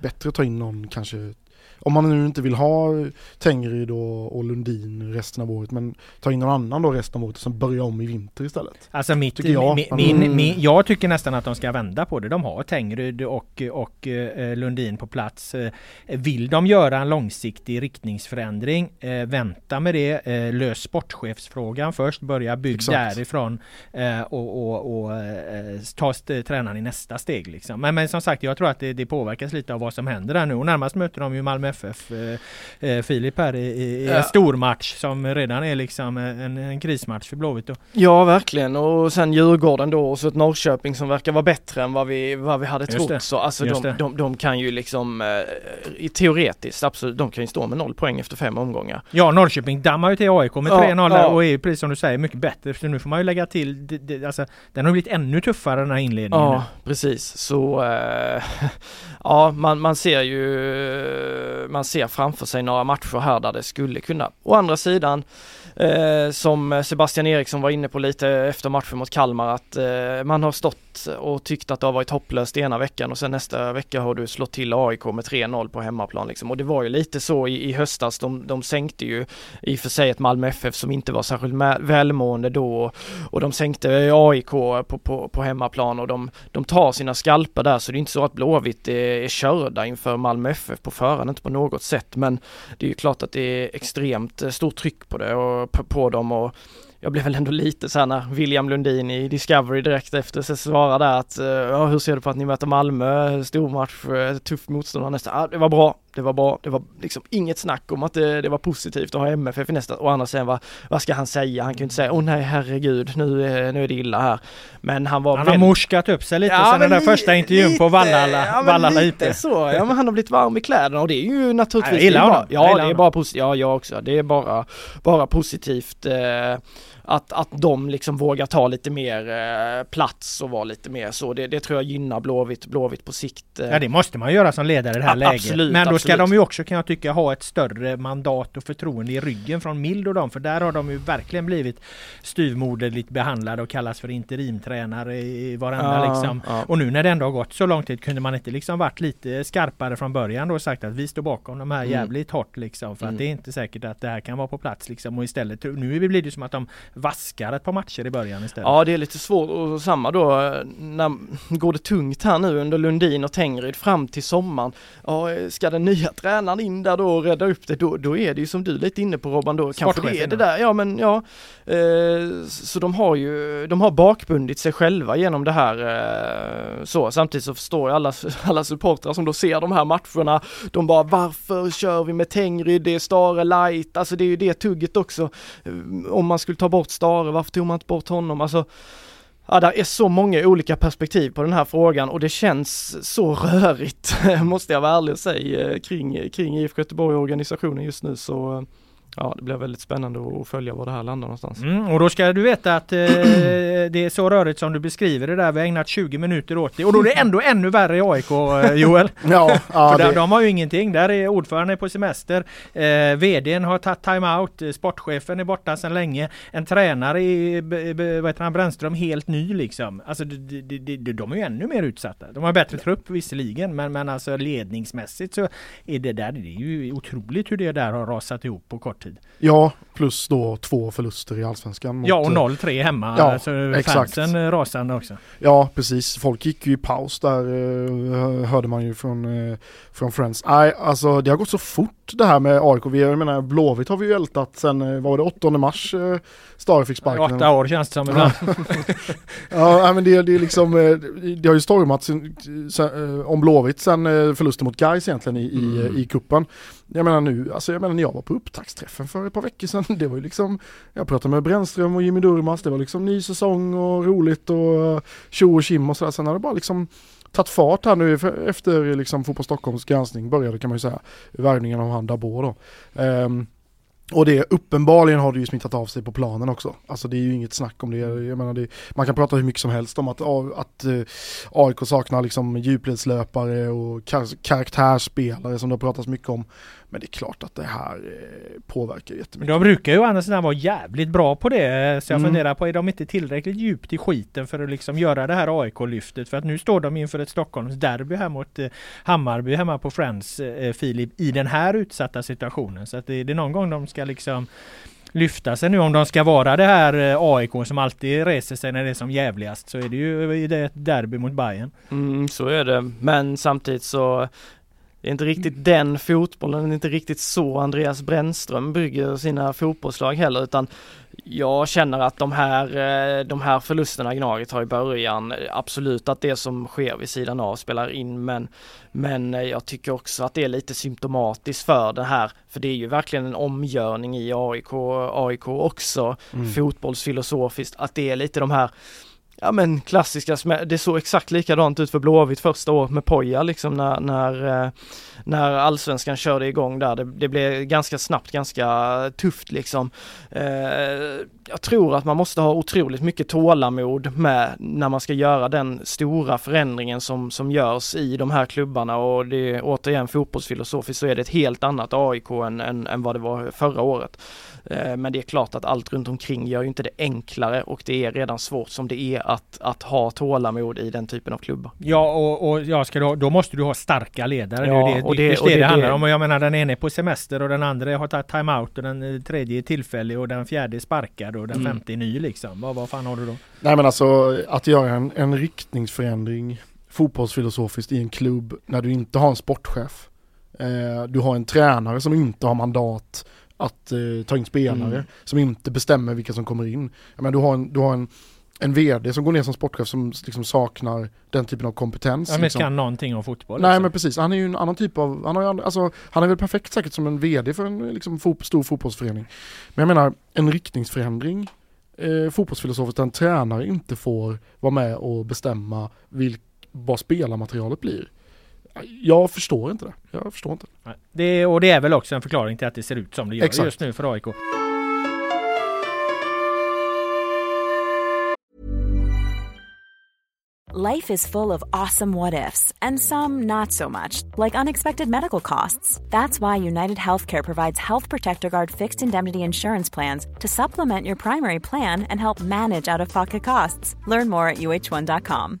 Speaker 3: Bättre att ta in någon kanske om man nu inte vill ha Tengryd och, och Lundin resten av året men ta in någon annan då resten av året som börjar om i vinter istället.
Speaker 1: Alltså mitt, tycker jag. Min, min, mm. min, jag tycker nästan att de ska vända på det. De har Tengryd och, och eh, Lundin på plats. Eh, vill de göra en långsiktig riktningsförändring, eh, vänta med det. Eh, lös sportchefsfrågan först, börja bygga därifrån eh, och, och, och ta tränaren i nästa steg. Liksom. Men, men som sagt, jag tror att det, det påverkas lite av vad som händer där nu och närmast möter de ju Malmö FF, eh, eh, Filip här i, i ja. en stormatch som redan är liksom en, en krismatch för Blåvitt då.
Speaker 2: Ja verkligen och sen Djurgården då och så ett Norrköping som verkar vara bättre än vad vi, vad vi hade Just trott. Det. Så alltså de, de, de, kan ju liksom eh, teoretiskt absolut, de kan ju stå med noll poäng efter fem omgångar.
Speaker 1: Ja Norrköping dammar ju till AIK med ja, 3-0 ja. och är precis som du säger mycket bättre. Så nu får man ju lägga till, det, det, alltså den har blivit ännu tuffare den här inledningen.
Speaker 2: Ja precis så äh, ja man, man ser ju man ser framför sig några matcher här där det skulle kunna. Å andra sidan eh, som Sebastian Eriksson var inne på lite efter matchen mot Kalmar att eh, man har stått och tyckt att det har varit hopplöst ena veckan och sen nästa vecka har du slått till AIK med 3-0 på hemmaplan liksom. Och det var ju lite så i, i höstas, de, de sänkte ju i och för sig ett Malmö FF som inte var särskilt välmående då och de sänkte AIK på, på, på hemmaplan och de, de tar sina skalper där så det är inte så att Blåvitt är, är körda inför Malmö FF på förhand, inte på något sätt men det är ju klart att det är extremt eh, stort tryck på det och på, på dem och jag blev väl ändå lite såhär när William Lundin i Discovery direkt efter sig svarade där att eh, ja, hur ser du på att ni möter Malmö, stormatch, eh, tuff motståndare nästa, ja, det var bra, det var bra, det var liksom inget snack om att det, det var positivt att ha MFF i nästa, å andra sidan vad, vad ska han säga? Han ju inte säga, åh oh, nej herregud, nu, är, nu är det illa här. Men han var
Speaker 1: Han har morskat upp sig lite ja, sen den där li första intervjun lite, på Vallala, ja, Vallala
Speaker 2: lite så, ja men han har blivit varm i kläderna och det är ju naturligtvis, jag gillar
Speaker 1: honom.
Speaker 2: Ja, det är bara positivt, ja jag också, det är bara, bara positivt eh, att, att de liksom vågar ta lite mer eh, plats och vara lite mer så. Det, det tror jag gynnar Blåvitt, Blåvitt på sikt.
Speaker 1: Eh. Ja det måste man göra som ledare i det här ja, läget. Absolut, Men då absolut. ska de ju också kan jag tycka ha ett större mandat och förtroende i ryggen från Mild och dem. För där har de ju verkligen blivit styvmoderligt behandlade och kallas för interimtränare i varenda ja, liksom. Ja. Och nu när det ändå har gått så lång tid kunde man inte liksom varit lite skarpare från början då och sagt att vi står bakom de här mm. jävligt hårt liksom. För mm. att det är inte säkert att det här kan vara på plats liksom. Och istället nu blir det som att de vaskar ett par matcher i början istället.
Speaker 2: Ja det är lite svårt och samma då när går det tungt här nu under Lundin och Tengryd fram till sommaren. Ja, ska den nya tränaren in där då och rädda upp det då, då är det ju som du lite inne på Robban då kanske det är det där, ja men ja. Eh, så de har ju, de har bakbundit sig själva genom det här eh, så samtidigt så förstår jag alla, alla supportrar som då ser de här matcherna. De bara varför kör vi med Tengryd, det är Stare light, alltså det är ju det tugget också. Eh, om man skulle ta bort Stare, varför tog man inte bort honom? Alltså Ja, det är så många olika perspektiv på den här frågan och det känns så rörigt, måste jag vara ärlig och säga, kring, kring IFK Göteborg organisationen just nu så ja, det blir väldigt spännande att följa var det här landar någonstans.
Speaker 1: Mm, och då ska du veta att eh, det är så rörigt som du beskriver det där. Vi har ägnat 20 minuter åt det och då är det ändå ännu värre i AIK eh, Joel.
Speaker 3: ja, ja
Speaker 1: För det... de har ju ingenting. Där är ordföranden på semester. Eh, VDn har tagit timeout. Sportchefen är borta sedan länge. En tränare i vad heter han, Brännström helt ny liksom. Alltså de, de, de, de är ju ännu mer utsatta. De har bättre trupp visserligen men, men alltså ledningsmässigt så är det där, det är ju otroligt hur det där har rasat ihop på kort kort tid.
Speaker 3: Ja, plus då två förluster i Allsvenskan.
Speaker 1: Mot, ja, och 0-3 hemma. Ja, alltså exakt. fansen rasande också.
Speaker 3: Ja, precis. Folk gick ju i paus där, eh, hörde man ju från, eh, från Friends. Nej, alltså det har gått så fort det här med AIK. Jag menar, Blåvitt har vi ju ältat sen, eh, vad var det, 8 mars Stare fick sparken.
Speaker 1: Åtta år känns det som ibland.
Speaker 3: ja, men det, det är liksom, det har ju stormat sen, sen, om Blåvitt sen förlusten mot Gais egentligen i, mm. i, i kuppen. Jag menar nu, alltså jag menar när jag var på upptaktsträffen för ett par veckor sedan, det var ju liksom, jag pratade med Brännström och Jimmy Durmas, det var liksom ny säsong och roligt och tjo och kim och sådär. Sen har det bara liksom tagit fart här nu efter liksom Fotboll Stockholms granskning började kan man ju säga, värvningen av han Dabor då. Um, och det uppenbarligen har det ju smittat av sig på planen också. Alltså det är ju inget snack om det. Jag menar det, man kan prata hur mycket som helst om att, att uh, eh, AIK saknar liksom djupledslöpare och kar karaktärsspelare som det har pratats mycket om. Men det är klart att det här eh, påverkar jättemycket.
Speaker 1: De brukar ju å andra sidan vara jävligt bra på det. Så jag
Speaker 3: Mm.
Speaker 1: funderar på, är de inte tillräckligt djupt i skiten för att liksom göra det här AIK-lyftet? För att nu står de inför ett Stockholms derby här mot eh, Hammarby hemma på Friends, eh, Filip, i den här utsatta situationen. Så att det, är någon gång de ska liksom lyfta sig nu om de ska vara det här eh, AIK som alltid reser sig när det är som jävligast så är det ju det ett derby mot Bayern.
Speaker 2: Mm, så är det. Men samtidigt så det är inte riktigt den fotbollen, det är inte riktigt så Andreas Brännström bygger sina fotbollslag heller utan jag känner att de här, eh, de här förlusterna Gnaget har i början, absolut att det som sker vid sidan av spelar in men, men jag tycker också att det är lite symptomatiskt för det här, för det är ju verkligen en omgörning i AIK, AIK också,
Speaker 3: Mm.
Speaker 2: fotbollsfilosofiskt, att det är lite de här Ja men klassiska, det såg exakt likadant ut för Blåvitt första året med Poja liksom när, när, eh, när allsvenskan körde igång där. Det, det blev ganska snabbt ganska tufft liksom. Eh, jag tror att man måste ha otroligt mycket tålamod med när man ska göra den stora förändringen som, som görs i de här klubbarna och det är återigen fotbollsfilosofiskt så är det ett helt annat AIK än, än, än vad det var förra året. Eh, Men det är klart att allt runt omkring gör ju inte det enklare och det är redan svårt som det är att, att ha tålamod i den typen av klubbar.
Speaker 1: Ja och, och ja, ska du, ha- då måste du ha starka ledare.
Speaker 2: Ja,
Speaker 1: det är det,
Speaker 2: och det-
Speaker 1: just
Speaker 2: och
Speaker 1: det,
Speaker 2: det-
Speaker 1: det handlar
Speaker 2: det-
Speaker 1: om. Och jag menar den ene är på semester och den andra har tagit timeout och den eh, tredje är tillfällig och den fjärde är sparkad och den
Speaker 2: Mm.
Speaker 1: femte är ny liksom. Vad, vad fan har du då?
Speaker 3: Nej men alltså att göra en, en riktningsförändring fotbollsfilosofiskt i en klubb när du inte har en sportchef. Eh, du har en tränare som inte har mandat att eh, ta in spelare,
Speaker 2: Mm.
Speaker 3: som inte bestämmer vilka som kommer in. Jag menar, du har en, du har en, en vd som går ner som sportchef som liksom saknar den typen av kompetens.
Speaker 1: Ja, men
Speaker 3: liksom.
Speaker 1: kan någonting om fotboll.
Speaker 3: Nej
Speaker 1: liksom.
Speaker 3: men precis, han är ju en annan typ av, han, har ju, alltså, han är väl perfekt säkert som en VD för en liksom, fot, stor fotbollsförening. Men jag menar en riktningsförändring eh, fotbollsfilosofiskt en tränare inte får vara med och bestämma vilk, vad spelarmaterialet blir. Jag förstår inte det. Jag förstår inte.
Speaker 1: Det, och det är väl också en förklaring till att det ser ut som det gör
Speaker 3: Exakt.
Speaker 1: just nu för AIK.
Speaker 4: Life is full of awesome what ifs, and some not so much, like unexpected medical costs. That's why United Healthcare provides Health Protector Guard fixed indemnity insurance plans to supplement your primary plan and help manage out of pocket costs. Learn more at uh1.com.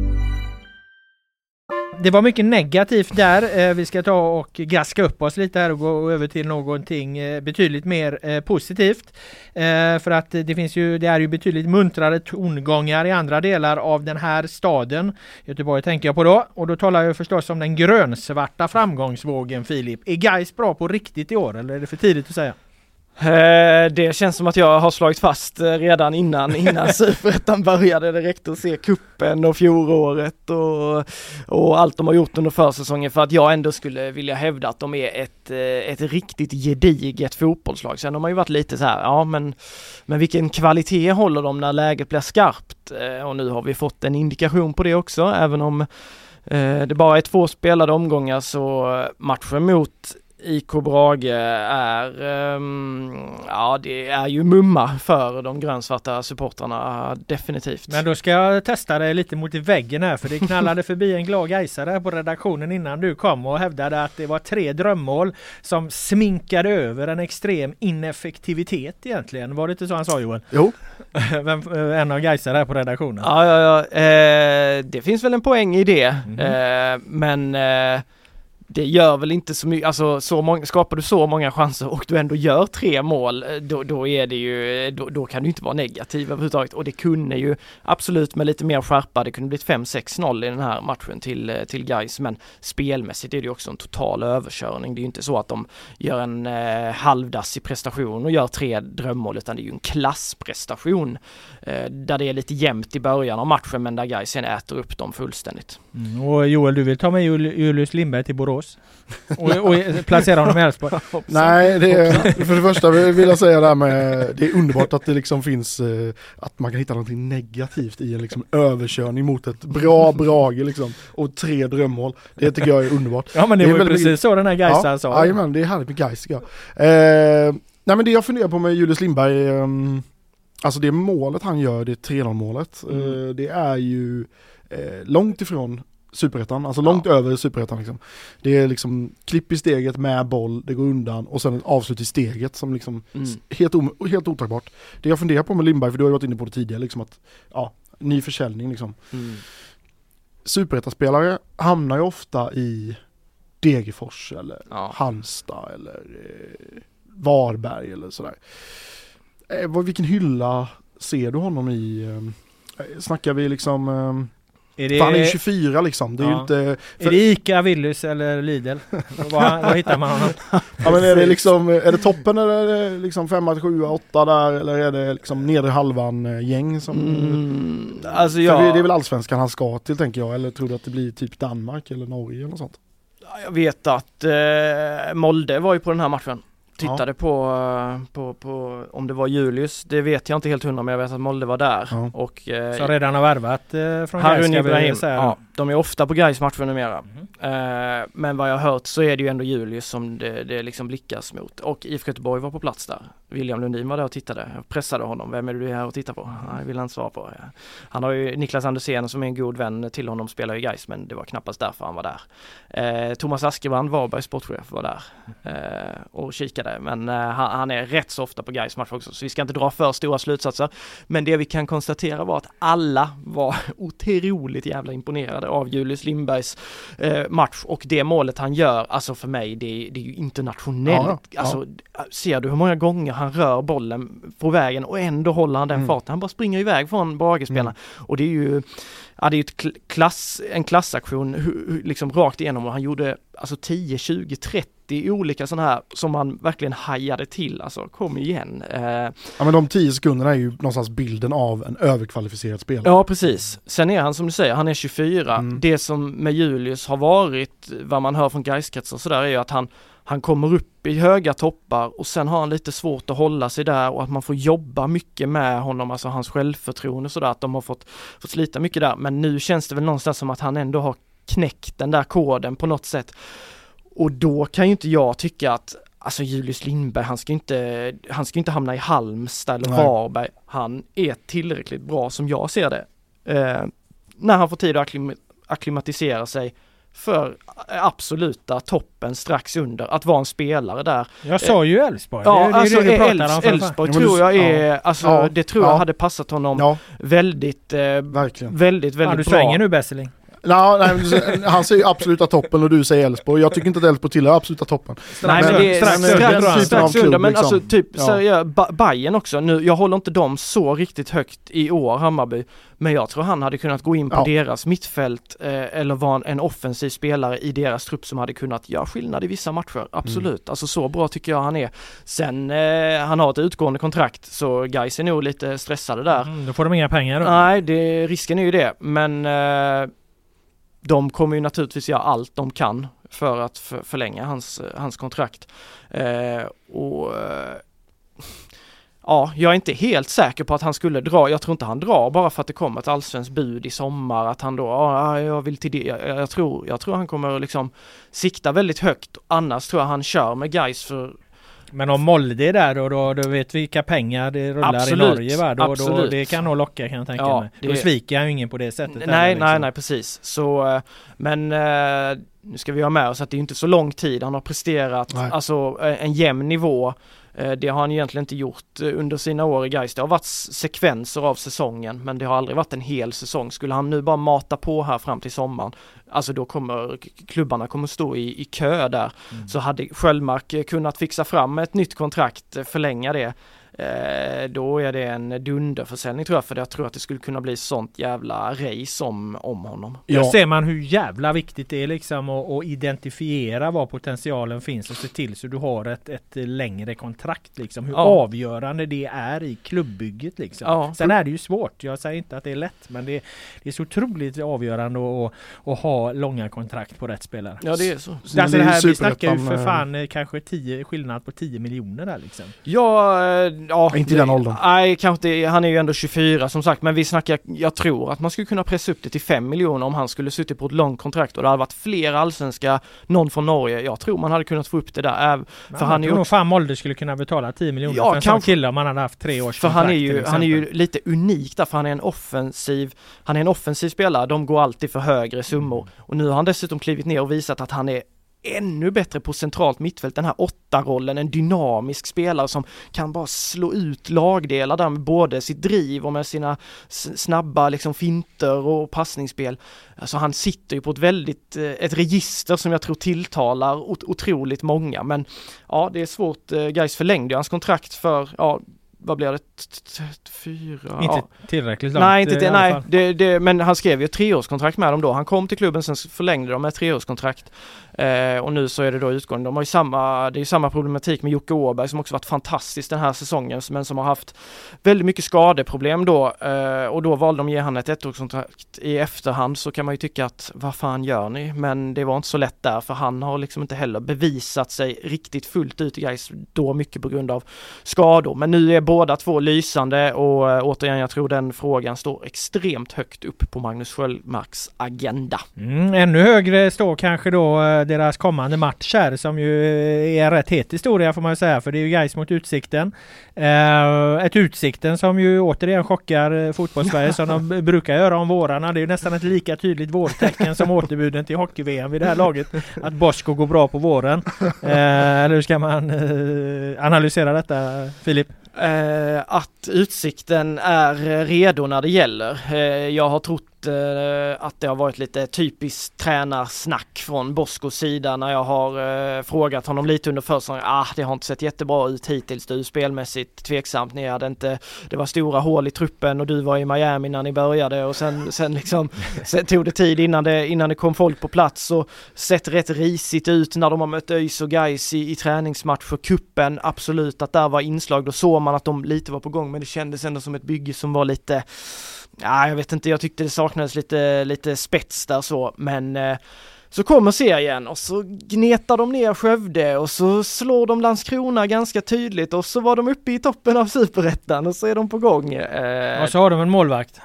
Speaker 1: Det var mycket negativt där. Eh, vi ska ta och gaska upp oss lite här och gå över till någonting eh, betydligt mer eh, positivt. För att det finns ju, det är ju betydligt muntrare tongångar i andra delar av den här staden. Göteborg tänker jag på då. Och då talar jag förstås om den grönsvarta framgångsvågen Filip. Är Gais bra på riktigt i år eller är det för tidigt att säga?
Speaker 2: Eh, Det känns som att jag har slagit fast eh, redan innan, innan Superettan började. Det räckte att se kuppen och fjolåret och, och allt de har gjort under försäsongen för att jag ändå skulle vilja hävda att de är ett, eh, ett riktigt gediget fotbollslag. Sen har man ju varit lite så här, ja men, men vilken kvalitet håller de när läget blir skarpt? Och nu har vi fått en indikation på det också, även om det bara är två spelade omgångar så matchen mot IK Brage är, ehm, ja det är ju mumma för de grönsvarta supportrarna definitivt.
Speaker 1: Men då ska jag testa dig lite mot väggen här för det knallade förbi en glad gaisare på redaktionen innan du kom och hävdade att det var tre drömmål som sminkade över en extrem ineffektivitet egentligen. Var det inte så han sa Joel?
Speaker 3: Jo.
Speaker 1: Vem, en av gaisare här på redaktionen.
Speaker 2: Ja, ja, ja. Eh, det finns väl en poäng i det.
Speaker 1: Mhm.
Speaker 2: Eh, men eh, det gör väl inte så mycket, alltså så många, skapar du så många chanser och du ändå gör tre mål, eh, då, då är det ju, eh, då, då, kan du inte vara negativ överhuvudtaget och det kunde ju absolut med lite mer skärpa, det kunde blivit 5-6-0 i den här matchen till, eh, till Gais men spelmässigt är det ju också en total överkörning. Det är ju inte så att de gör en eh, halvdassig prestation och gör tre drömmål utan det är ju en klassprestation eh, där det är lite jämnt i början av matchen men där Gais sen äter upp dem fullständigt.
Speaker 1: Mm, och Joel, du vill ta med Julius Lindberg till Borås? Och, och placera honom i Elfsborg?
Speaker 3: Nej, det är, för det första vill jag säga det här med, det är underbart att det liksom finns, eh, att man kan hitta någonting negativt i en liksom överkörning mot ett bra Brage liksom, och tre drömmål. Det tycker jag är underbart.
Speaker 1: Ja men det,
Speaker 3: det
Speaker 1: var ju precis så den här Gais ja, sa.
Speaker 3: Jajamän, det är härligt med Gais. Eh, nej men det jag funderar på med Julius Lindberg, eh, alltså det målet han gör, det 3-0 målet, mm. eh, det är ju eh, långt ifrån superettan, alltså långt ja. över superettan liksom. Det är liksom klipp i steget med boll, det går undan och sen ett avslut i steget som liksom mm. helt, helt otagbart. Det jag funderar på med Lindberg, för du har ju varit inne på det tidigare, liksom att ja, ny försäljning liksom. Mm. Superettaspelare hamnar ju ofta i Degerfors eller ja. Halmstad eller eh, Varberg eller sådär. Eh, vilken hylla ser du honom i? Eh, snackar vi liksom eh, är det... han är 24 liksom. Det är ja. ju inte...
Speaker 1: För... Är det Ica, Willys eller Lidl? var, var hittar man honom?
Speaker 3: ja men är det liksom, är det toppen eller är det liksom 5, 7, 8 där eller är det liksom nedre halvan eh, gäng som... Mm, alltså jag... det är väl allsvenskan han ska till tänker jag, eller tror du att det blir typ Danmark eller Norge eller något sånt?
Speaker 2: Jag vet att eh, Molde var ju på den här matchen tittade ja. på, på, på, om det var Julius, det vet jag inte helt hundra men jag vet att Molde var där.
Speaker 1: Ja. Och, eh, så redan har värvat eh, från
Speaker 2: Harun Ibrahim. Ja, de är ofta på Gais matcher numera. Mm. Eh, men vad jag har hört så är det ju ändå Julius som det, det liksom blickas mot. Och IFK Göteborg var på plats där. William Lundin var där och tittade. Jag pressade honom. Vem är du här och tittar på? Mm. Det vill han svara på. Han har ju Niklas Andersén som är en god vän till honom spelar i Gais men det var knappast därför han var där. Eh, Thomas Askebrand, Varbergs sportchef, var där eh, och kikade men eh, han, är rätt så ofta på Gais match också så vi ska inte dra för stora slutsatser. Men det vi kan konstatera var att alla var otroligt jävla imponerade av Julius Lindbergs eh, match och det målet han gör, alltså för mig det, det är ju internationellt. Ja, ja. Alltså, ser du hur många gånger han rör bollen på vägen och ändå håller han den mm. farten. Han bara springer iväg från Bragespelarna. Mm. Och det är ju ja, det är ett klass, en klassaktion liksom rakt igenom och han gjorde alltså 10, 20, 30 olika sådana här som man verkligen hajade till. Alltså kom igen. Eh,
Speaker 3: ja men de 10 sekunderna är ju någonstans bilden av en överkvalificerad spelare.
Speaker 2: Ja precis. Sen är han som du säger, han är 24. Mm. Det som med Julius har varit, vad man hör från Gaiskretsar och sådär är ju att han han kommer upp i höga toppar och sen har han lite svårt att hålla sig där och att man får jobba mycket med honom, alltså hans självförtroende sådär, att de har fått, fått slita mycket där. Men nu känns det väl någonstans som att han ändå har knäckt den där koden på något sätt. Och då kan ju inte jag tycka att Alltså Julius Lindberg, han ska inte, han ska inte hamna i Halmstad eller Nej. Varberg. Han är tillräckligt bra som jag ser det. Eh, när han får tid att akklimatisera sig för absoluta toppen strax under, att vara en spelare där.
Speaker 1: Jag sa ju Elfsborg.
Speaker 2: Ja, det, alltså Elfsborg tror jag är, ja. alltså ja. det tror jag hade passat honom ja. väldigt, eh, Verkligen. väldigt, väldigt ja,
Speaker 1: du
Speaker 2: bra.
Speaker 1: svänger nu Besseling.
Speaker 3: No, nej, han säger absoluta toppen och du säger Elfsborg. Jag tycker inte att Elfsborg tillhör absoluta toppen.
Speaker 2: Nej men, det är strax, strax, strax under, men liksom. alltså typ ja. så, Bayern också. Nu, jag håller inte dem så riktigt högt i år, Hammarby. Men jag tror han hade kunnat gå in på ja. deras mittfält eh, eller vara en, en, offensiv spelare i deras trupp som hade kunnat göra skillnad i vissa matcher. Absolut, mm. alltså så bra tycker jag han är. Sen, eh, han har ett utgående kontrakt så Gais är nog lite stressade där.
Speaker 1: Mm, då får de inga pengar då.
Speaker 2: Nej, det, risken är ju det. Men eh, de kommer ju naturligtvis göra allt de kan för att för, förlänga hans, hans kontrakt. Eh, och eh, Ja, jag är inte helt säker på att han skulle dra. Jag tror inte han drar bara för att det kommer ett allsvenskt bud i sommar. Att han då, ja, jag vill till det. Jag, jag, tror, jag tror han kommer liksom sikta väldigt högt. Annars tror jag han kör med guys för
Speaker 1: men om Molde är där och då, då vet vi vilka pengar det rullar absolut, i Norge va? Då, då, det kan nog locka kan jag tänka ja, mig. Då det... sviker han ju ingen på det sättet.
Speaker 2: Nej, heller, liksom. nej, nej precis. Så, eh, men eh, nu ska vi ha med oss att det är inte så lång tid han har presterat, nej. alltså eh, en jämn nivå det har han egentligen inte gjort eh, under sina år i Gais. Det har varit sekvenser av säsongen men det har aldrig varit en hel säsong. Skulle han nu bara mata på här fram till sommaren, alltså då kommer klubbarna kommer stå i, i kö där. Mm. Så hade Sköldmark kunnat fixa fram ett nytt kontrakt, förlänga det Eh, då är det en dunderförsäljning tror jag, för jag tror att det skulle kunna bli sånt jävla race om, om honom.
Speaker 1: Ja. Där ser man hur jävla viktigt det är liksom att, att identifiera var potentialen finns och se till så du har ett, ett längre kontrakt liksom. Hur ja. avgörande det är i klubbbygget liksom. Ja. Sen är det ju svårt. Jag säger inte att det är lätt, men det, det är så otroligt avgörande att, att ha långa kontrakt på rätt spelare.
Speaker 2: Ja, det är så.
Speaker 1: så alltså det här, vi snackar ju för fan eh, kanske tio, skillnad på 10 miljoner där liksom.
Speaker 2: Ja, eh, ja,
Speaker 3: inte i den åldern.
Speaker 2: Nej, kanske inte. Han är ju ändå 24 som sagt, men vi snackar, jag tror att man skulle kunna pressa upp det till 5 miljoner om han skulle suttit på ett långt kontrakt och det hade varit fler allsvenska, någon från Norge. Jag tror man hade kunnat få upp det där.
Speaker 1: För men han är ju fan Molde skulle kunna betala 10 miljoner ja, för en sån kille om han hade haft tre års
Speaker 2: För han är ju, han är ju lite unik där, för han är en offensiv, han är en offensiv spelare. De går alltid för högre summor och nu har han dessutom klivit ner och visat att han är ännu bättre på centralt mittfält, den här åtta-rollen, en dynamisk spelare som kan bara slå ut lagdelar där med både sitt driv och med sina snabba liksom finter och passningsspel. Alltså han sitter ju på ett väldigt, eh, ett register som jag tror tilltalar otroligt många men ja det är svårt, eh, Gais förlängde hans kontrakt för, ja vad blir det, fyra?
Speaker 1: Inte ja. tillräckligt långt.
Speaker 2: Nej, inte det, nej det, det, men han skrev ju ett treårskontrakt med dem då. Han kom till klubben, sen förlängde de med ett treårskontrakt. Eh, och nu så är det då utgående. De har ju samma, det är ju samma problematik med Jocke Åberg som också varit fantastisk den här säsongen, men som har haft väldigt mycket skadeproblem då. Eh, och då valde de att ge han ett ettårskontrakt i efterhand så kan man ju tycka att vad fan gör ni? Men det var inte så lätt där för han har liksom inte heller bevisat sig riktigt fullt ut i Gais då mycket på grund av skador. Men nu är båda två lysande och eh, återigen, jag tror den frågan står extremt högt upp på Magnus Sköldmarks agenda.
Speaker 1: Mm, ännu högre står kanske då eh, deras kommande match här som ju är en rätt het historia får man ju säga för det är ju Gais mot Utsikten. Äh, ett Utsikten som ju återigen chockar fotbollssverige som de brukar göra om vårarna. Det är ju nästan ett lika tydligt vårtecken som återbuden till hockey-VM vid det här laget. Att Bosko går bra på våren. eller hur ska man analysera detta Filip?
Speaker 2: Eh, att Utsikten är redo när det gäller. Eh, jag har trott eh, att det har varit lite typiskt tränarsnack från Boskos sida när jag har eh, frågat honom lite under försäsongen. Ah, det har inte sett jättebra ut hittills du, spelmässigt tveksamt. Ni hade inte, det var stora hål i truppen och du var i Miami när ni började och sen, sen liksom, sen tog det tid innan det, innan det kom folk på plats och sett rätt risigt ut när de har mött ÖIS och Gais i, i träningsmatch för kuppen. Absolut att där var inslag, då såg man att de lite var på gång men det kändes ändå som ett bygge som var lite ja, jag vet inte, jag tyckte det saknades lite, lite spets där så, men eh, så kommer serien och så gnetar de ner Skövde och så slår de Landskrona ganska tydligt och så var de uppe i toppen av superettan och så är de på gång.
Speaker 1: Eh, och så har de en målvakt.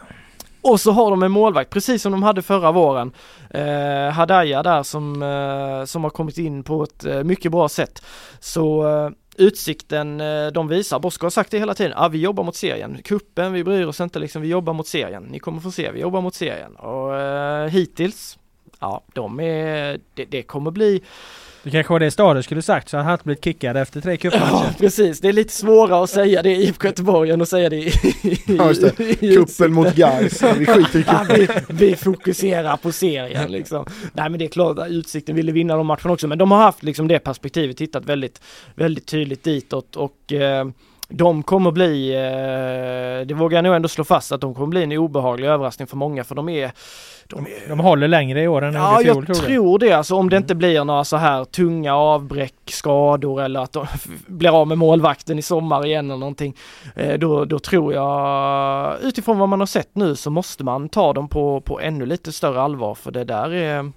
Speaker 2: Och så har de en målvakt, precis som de hade förra våren. Eh, Hadaya där som, eh, som har kommit in på ett eh, mycket bra sätt. Så eh, Utsikten eh, de visar, Bosko har sagt det hela tiden, ah, vi jobbar mot serien, kuppen vi bryr oss inte liksom, vi jobbar mot serien, ni kommer få se, vi jobbar mot serien och eh, hittills, ja de är, det, det kommer bli
Speaker 1: det kanske var det Stade skulle sagt så han hade blivit kickad efter tre cupmatcher. Ja
Speaker 2: precis, det är lite svårare att säga det i IFK Göteborg än att säga det i...
Speaker 3: Ja just det, kuppen mot Gais. vi skiter i
Speaker 2: ja, vi, vi, fokuserar på serien liksom. Nej men det är klart att Utsikten ville vinna de matcherna också men de har haft liksom det perspektivet, tittat väldigt, väldigt tydligt ditåt och eh, de kommer bli, eh, det vågar jag nog ändå slå fast, att de kommer bli en obehaglig överraskning för många för de är
Speaker 1: de, är, de håller längre i år än
Speaker 2: Ja, jag tror, tror det. Alltså om det inte blir några så här tunga avbräck, skador eller att de blir av med målvakten i sommar igen eller någonting. Eh, då, då tror jag, utifrån vad man har sett nu så måste man ta dem på, på ännu lite större allvar för det där är,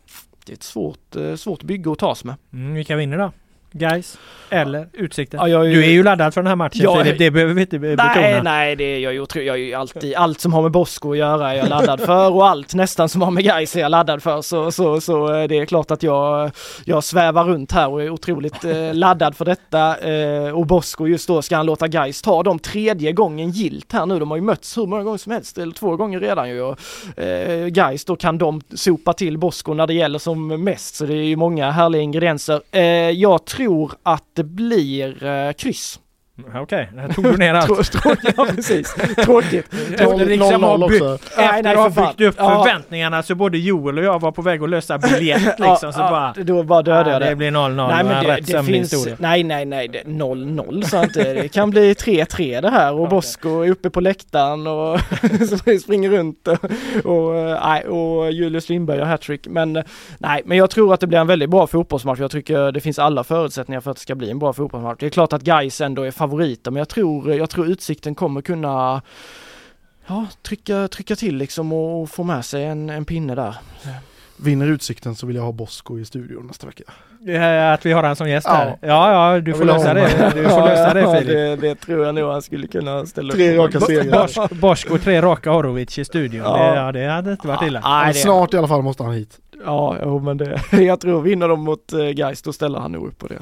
Speaker 2: det är ett svårt, eh, svårt bygge att tas med.
Speaker 1: Mm, vilka vinner då? Guys eller Utsikten? Ja, jag, du är ju laddad för den här matchen jag, Filip, det behöver vi inte betona.
Speaker 2: Nej, nej, det är jag ju, jag är ju alltid, allt som har med Bosko att göra är jag laddad för och allt nästan som har med Guys är jag laddad för så, så, så eh, det är klart att jag, jag svävar runt här och är otroligt eh, laddad för detta eh, och Bosko just då ska han låta Guys ta dem tredje gången gilt här nu, de har ju mötts hur många gånger som helst, eller två gånger redan ju och eh, Guys då kan de sopa till Bosko när det gäller som mest så det är ju många härliga ingredienser. Eh, jag tror tror att det blir eh, kryss.
Speaker 1: Okej, okay, tog du ner allt.
Speaker 2: ja precis, tråkigt.
Speaker 1: Efter liksom har byggt, efter nej, har byggt upp ja. förväntningarna så både Joel och jag var på väg att lösa biljett liksom. ja, så bara,
Speaker 2: då bara dödade jag
Speaker 1: det. Det blir 0-0.
Speaker 2: Nej men det, det finns, historia. nej nej nej, 0-0 så inte. Det kan bli 3-3 det här och okay. Bosko är uppe på läktaren och springer runt och, och, nej, och Julius Lindberg har hattrick. Men nej, men jag tror att det blir en väldigt bra fotbollsmatch. Jag tycker det finns alla förutsättningar för att det ska bli en bra fotbollsmatch. Det är klart att Gais ändå är favoriter men jag tror, jag tror Utsikten kommer kunna ja, trycka, trycka till liksom och få med sig en, en pinne där.
Speaker 3: Vinner Utsikten så vill jag ha Bosko i studion nästa vecka.
Speaker 1: Att vi har han som gäst ja. här? Ja, ja, du får lösa det. Du får lösa det Filip.
Speaker 2: Det, det, tror jag nog han skulle kunna ställa
Speaker 3: tre upp Tre raka
Speaker 1: segrar. Bosko, tre raka Orovic i studion. Ja. Det, ja, det hade inte varit illa.
Speaker 3: Ja, snart i alla fall måste han hit.
Speaker 2: Ja, jo, men det, jag tror vinner de mot eh, Geist då ställer han nog upp på det.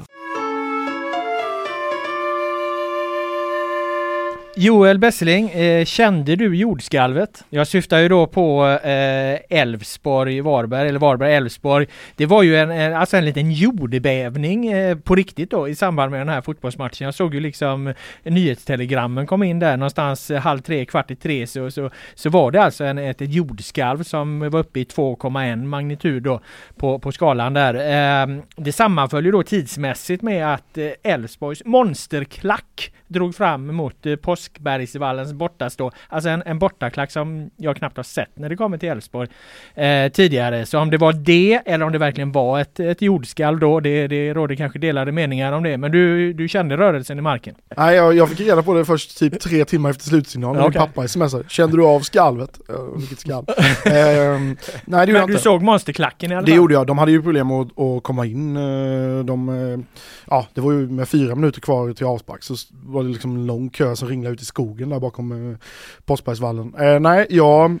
Speaker 1: Joel Besseling, eh, kände du jordskalvet? Jag syftar ju då på eh, Elfsborg, eh, Varberg eller Varberg-Elfsborg. Det var ju en, en, alltså en liten jordbävning eh, på riktigt då i samband med den här fotbollsmatchen. Jag såg ju liksom nyhetstelegrammen kom in där någonstans eh, halv tre, kvart i tre så, så, så var det alltså en, ett, ett jordskalv som var uppe i 2,1 magnitud då på, på skalan där. Eh, det sammanföll ju då tidsmässigt med att eh, Elfsborgs monsterklack drog fram mot eh, Påskbergsvallens bortastå. Alltså en, en bortaklack som jag knappt har sett när det kommer till Elfsborg eh, tidigare. Så om det var det eller om det verkligen var ett, ett jordskalv då, det, det råder kanske delade meningar om det. Men du, du kände rörelsen i marken?
Speaker 3: Nej, jag, jag fick reda på det först typ tre timmar efter slutsignalen. Okay. Min pappa smsade. Kände du av skalvet? vilket skalv? eh, nej, det
Speaker 1: gjorde jag inte. du såg monsterklacken i alla
Speaker 3: fall? Det gjorde jag. De hade ju problem att, att komma in. Eh, de, eh, ja, det var ju med fyra minuter kvar till avspark så var det liksom en lång kö som ringlade ut i skogen där bakom eh, Påskbergsvallen. Eh, nej, jag,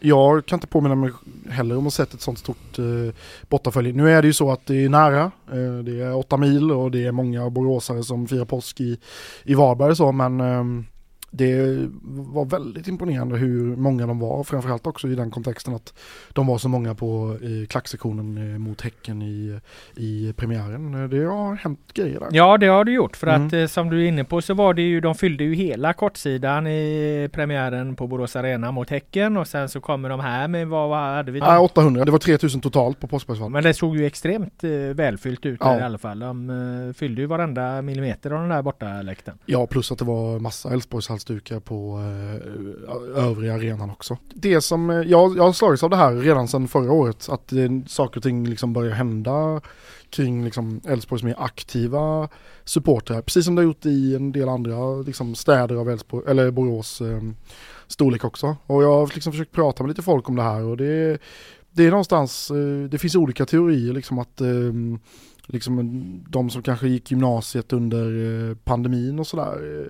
Speaker 3: jag kan inte påminna mig heller om att ha sett ett sånt stort eh, bortafölje. Nu är det ju så att det är nära, eh, det är åtta mil och det är många boråsare som firar påsk i, i Varberg så, men eh, det var väldigt imponerande hur många de var, framförallt också i den kontexten att de var så många på i klacksektionen eh, mot Häcken i, i premiären. Det har hänt grejer där.
Speaker 1: Ja, det har det gjort för mm. att eh, som du är inne på så var det ju, de fyllde ju hela kortsidan i premiären på Borås Arena mot Häcken och sen så kommer de här med vad, vad hade vi?
Speaker 3: Ja, 800, det var 3000 totalt på Påskbergsvallen.
Speaker 1: Men det såg ju extremt eh, välfyllt ut ja. i alla fall. De fyllde ju varenda millimeter av den där borta läkten.
Speaker 3: Ja, plus att det var massa Älvsborgs halsdukar på eh, övriga arenan också. Det som, eh, jag, jag har slagits av det här redan sedan förra året, att eh, saker och ting liksom börjar hända kring liksom Elfsborgs mer aktiva supportrar, precis som det har gjort i en del andra liksom, städer av Älvsborg, eller Borås eh, storlek också. Och jag har liksom försökt prata med lite folk om det här och det, det är någonstans, eh, det finns olika teorier liksom att eh, liksom de som kanske gick gymnasiet under eh, pandemin och sådär eh,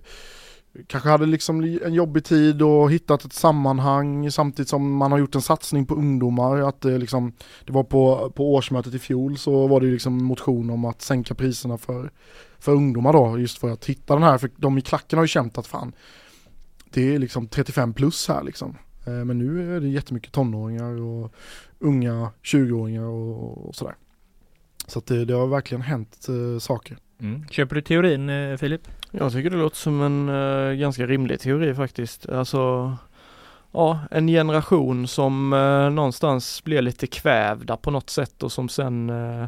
Speaker 3: kanske hade liksom en jobbig tid och hittat ett sammanhang samtidigt som man har gjort en satsning på ungdomar. Att det, liksom, det var på, på årsmötet i fjol så var det liksom motion om att sänka priserna för, för ungdomar då, just för att hitta den här, för de i klacken har ju känt att fan, det är liksom 35 plus här liksom. Eh, men nu är det jättemycket tonåringar och unga 20-åringar och, och sådär. Så att det, det har verkligen hänt eh, saker.
Speaker 1: Mm. Köper du teorin eh, Filip?
Speaker 2: Jag tycker det låter som en eh, ganska rimlig teori faktiskt. Alltså ja, en generation som eh, någonstans blir lite kvävda på något sätt och som sen eh,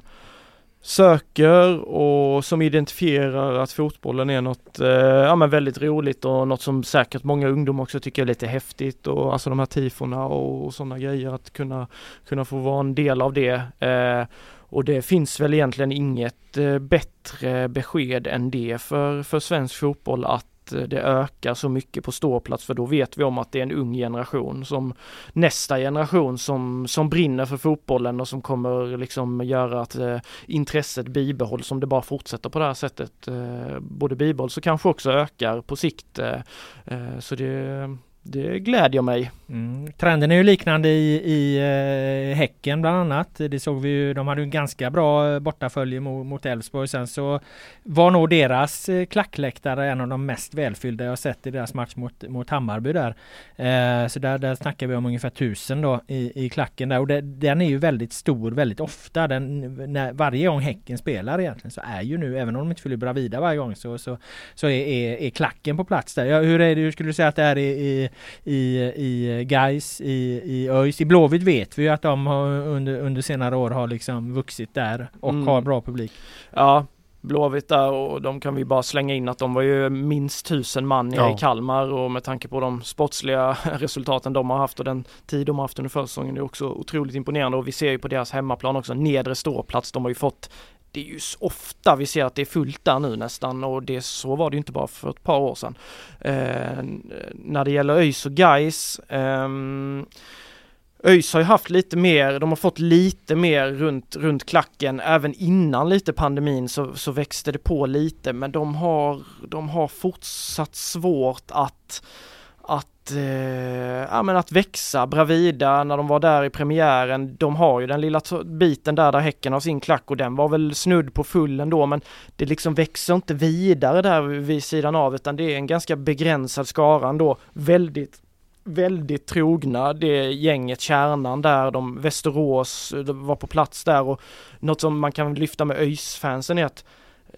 Speaker 2: söker och som identifierar att fotbollen är något eh, ja, men väldigt roligt och något som säkert många ungdomar också tycker är lite häftigt och alltså de här tifona och, och sådana grejer att kunna, kunna få vara en del av det. Eh, och det finns väl egentligen inget eh, bättre besked än det för, för svensk fotboll att eh, det ökar så mycket på ståplats för då vet vi om att det är en ung generation som nästa generation som, som brinner för fotbollen och som kommer liksom göra att eh, intresset bibehålls om det bara fortsätter på det här sättet. Eh, både bibehålls och kanske också ökar på sikt. Eh, eh så det det glädjer mig.
Speaker 1: Mm. Trenden är ju liknande i, i eh, Häcken bland annat. Det såg vi ju, de hade en ganska bra eh, bortafölje mot Elfsborg. Sen så var nog deras eh, klackläktare en av de mest välfyllda jag sett i deras match mot, mot Hammarby där. Eh, så där, där snackar vi om ungefär tusen då i, i klacken där. Och det, den är ju väldigt stor väldigt ofta. Den, när, varje gång Häcken spelar egentligen så är ju nu, även om de inte fyller Bravida varje gång, så, så, så är, är, är klacken på plats där. Ja, hur, är det, hur skulle du säga att det är i, i, i, i Gais, i, i ÖIS? I Blåvitt vet vi ju att de har under, under senare år har liksom vuxit där och mm. har bra publik.
Speaker 2: Ja, Blåvitt där och de kan vi bara slänga in att de var ju minst tusen man ja. i Kalmar och med tanke på de sportsliga resultaten de har haft och den tid de har haft under försäsongen är också otroligt imponerande och vi ser ju på deras hemmaplan också nedre ståplats. De har ju fått det är ju ofta vi ser att det är fullt där nu nästan och det så var det ju inte bara för ett par år sedan. Eh, när det gäller ÖIS och Gais eh, ÖIS har ju haft lite mer, de har fått lite mer runt, runt klacken. Även innan lite pandemin så, så växte det på lite men de har, de har fortsatt svårt att att, eh, ja, men att växa. Bravida när de var där i premiären, de har ju den lilla biten där där Häcken har sin klack och den var väl snudd på full ändå men det liksom växer inte vidare där vid sidan av utan det är en ganska begränsad skara ändå. Väldigt väldigt trogna, det gänget, kärnan där, de Västerås eh, de var på plats där och något som man kan lyfta med ÖIS-fansen är att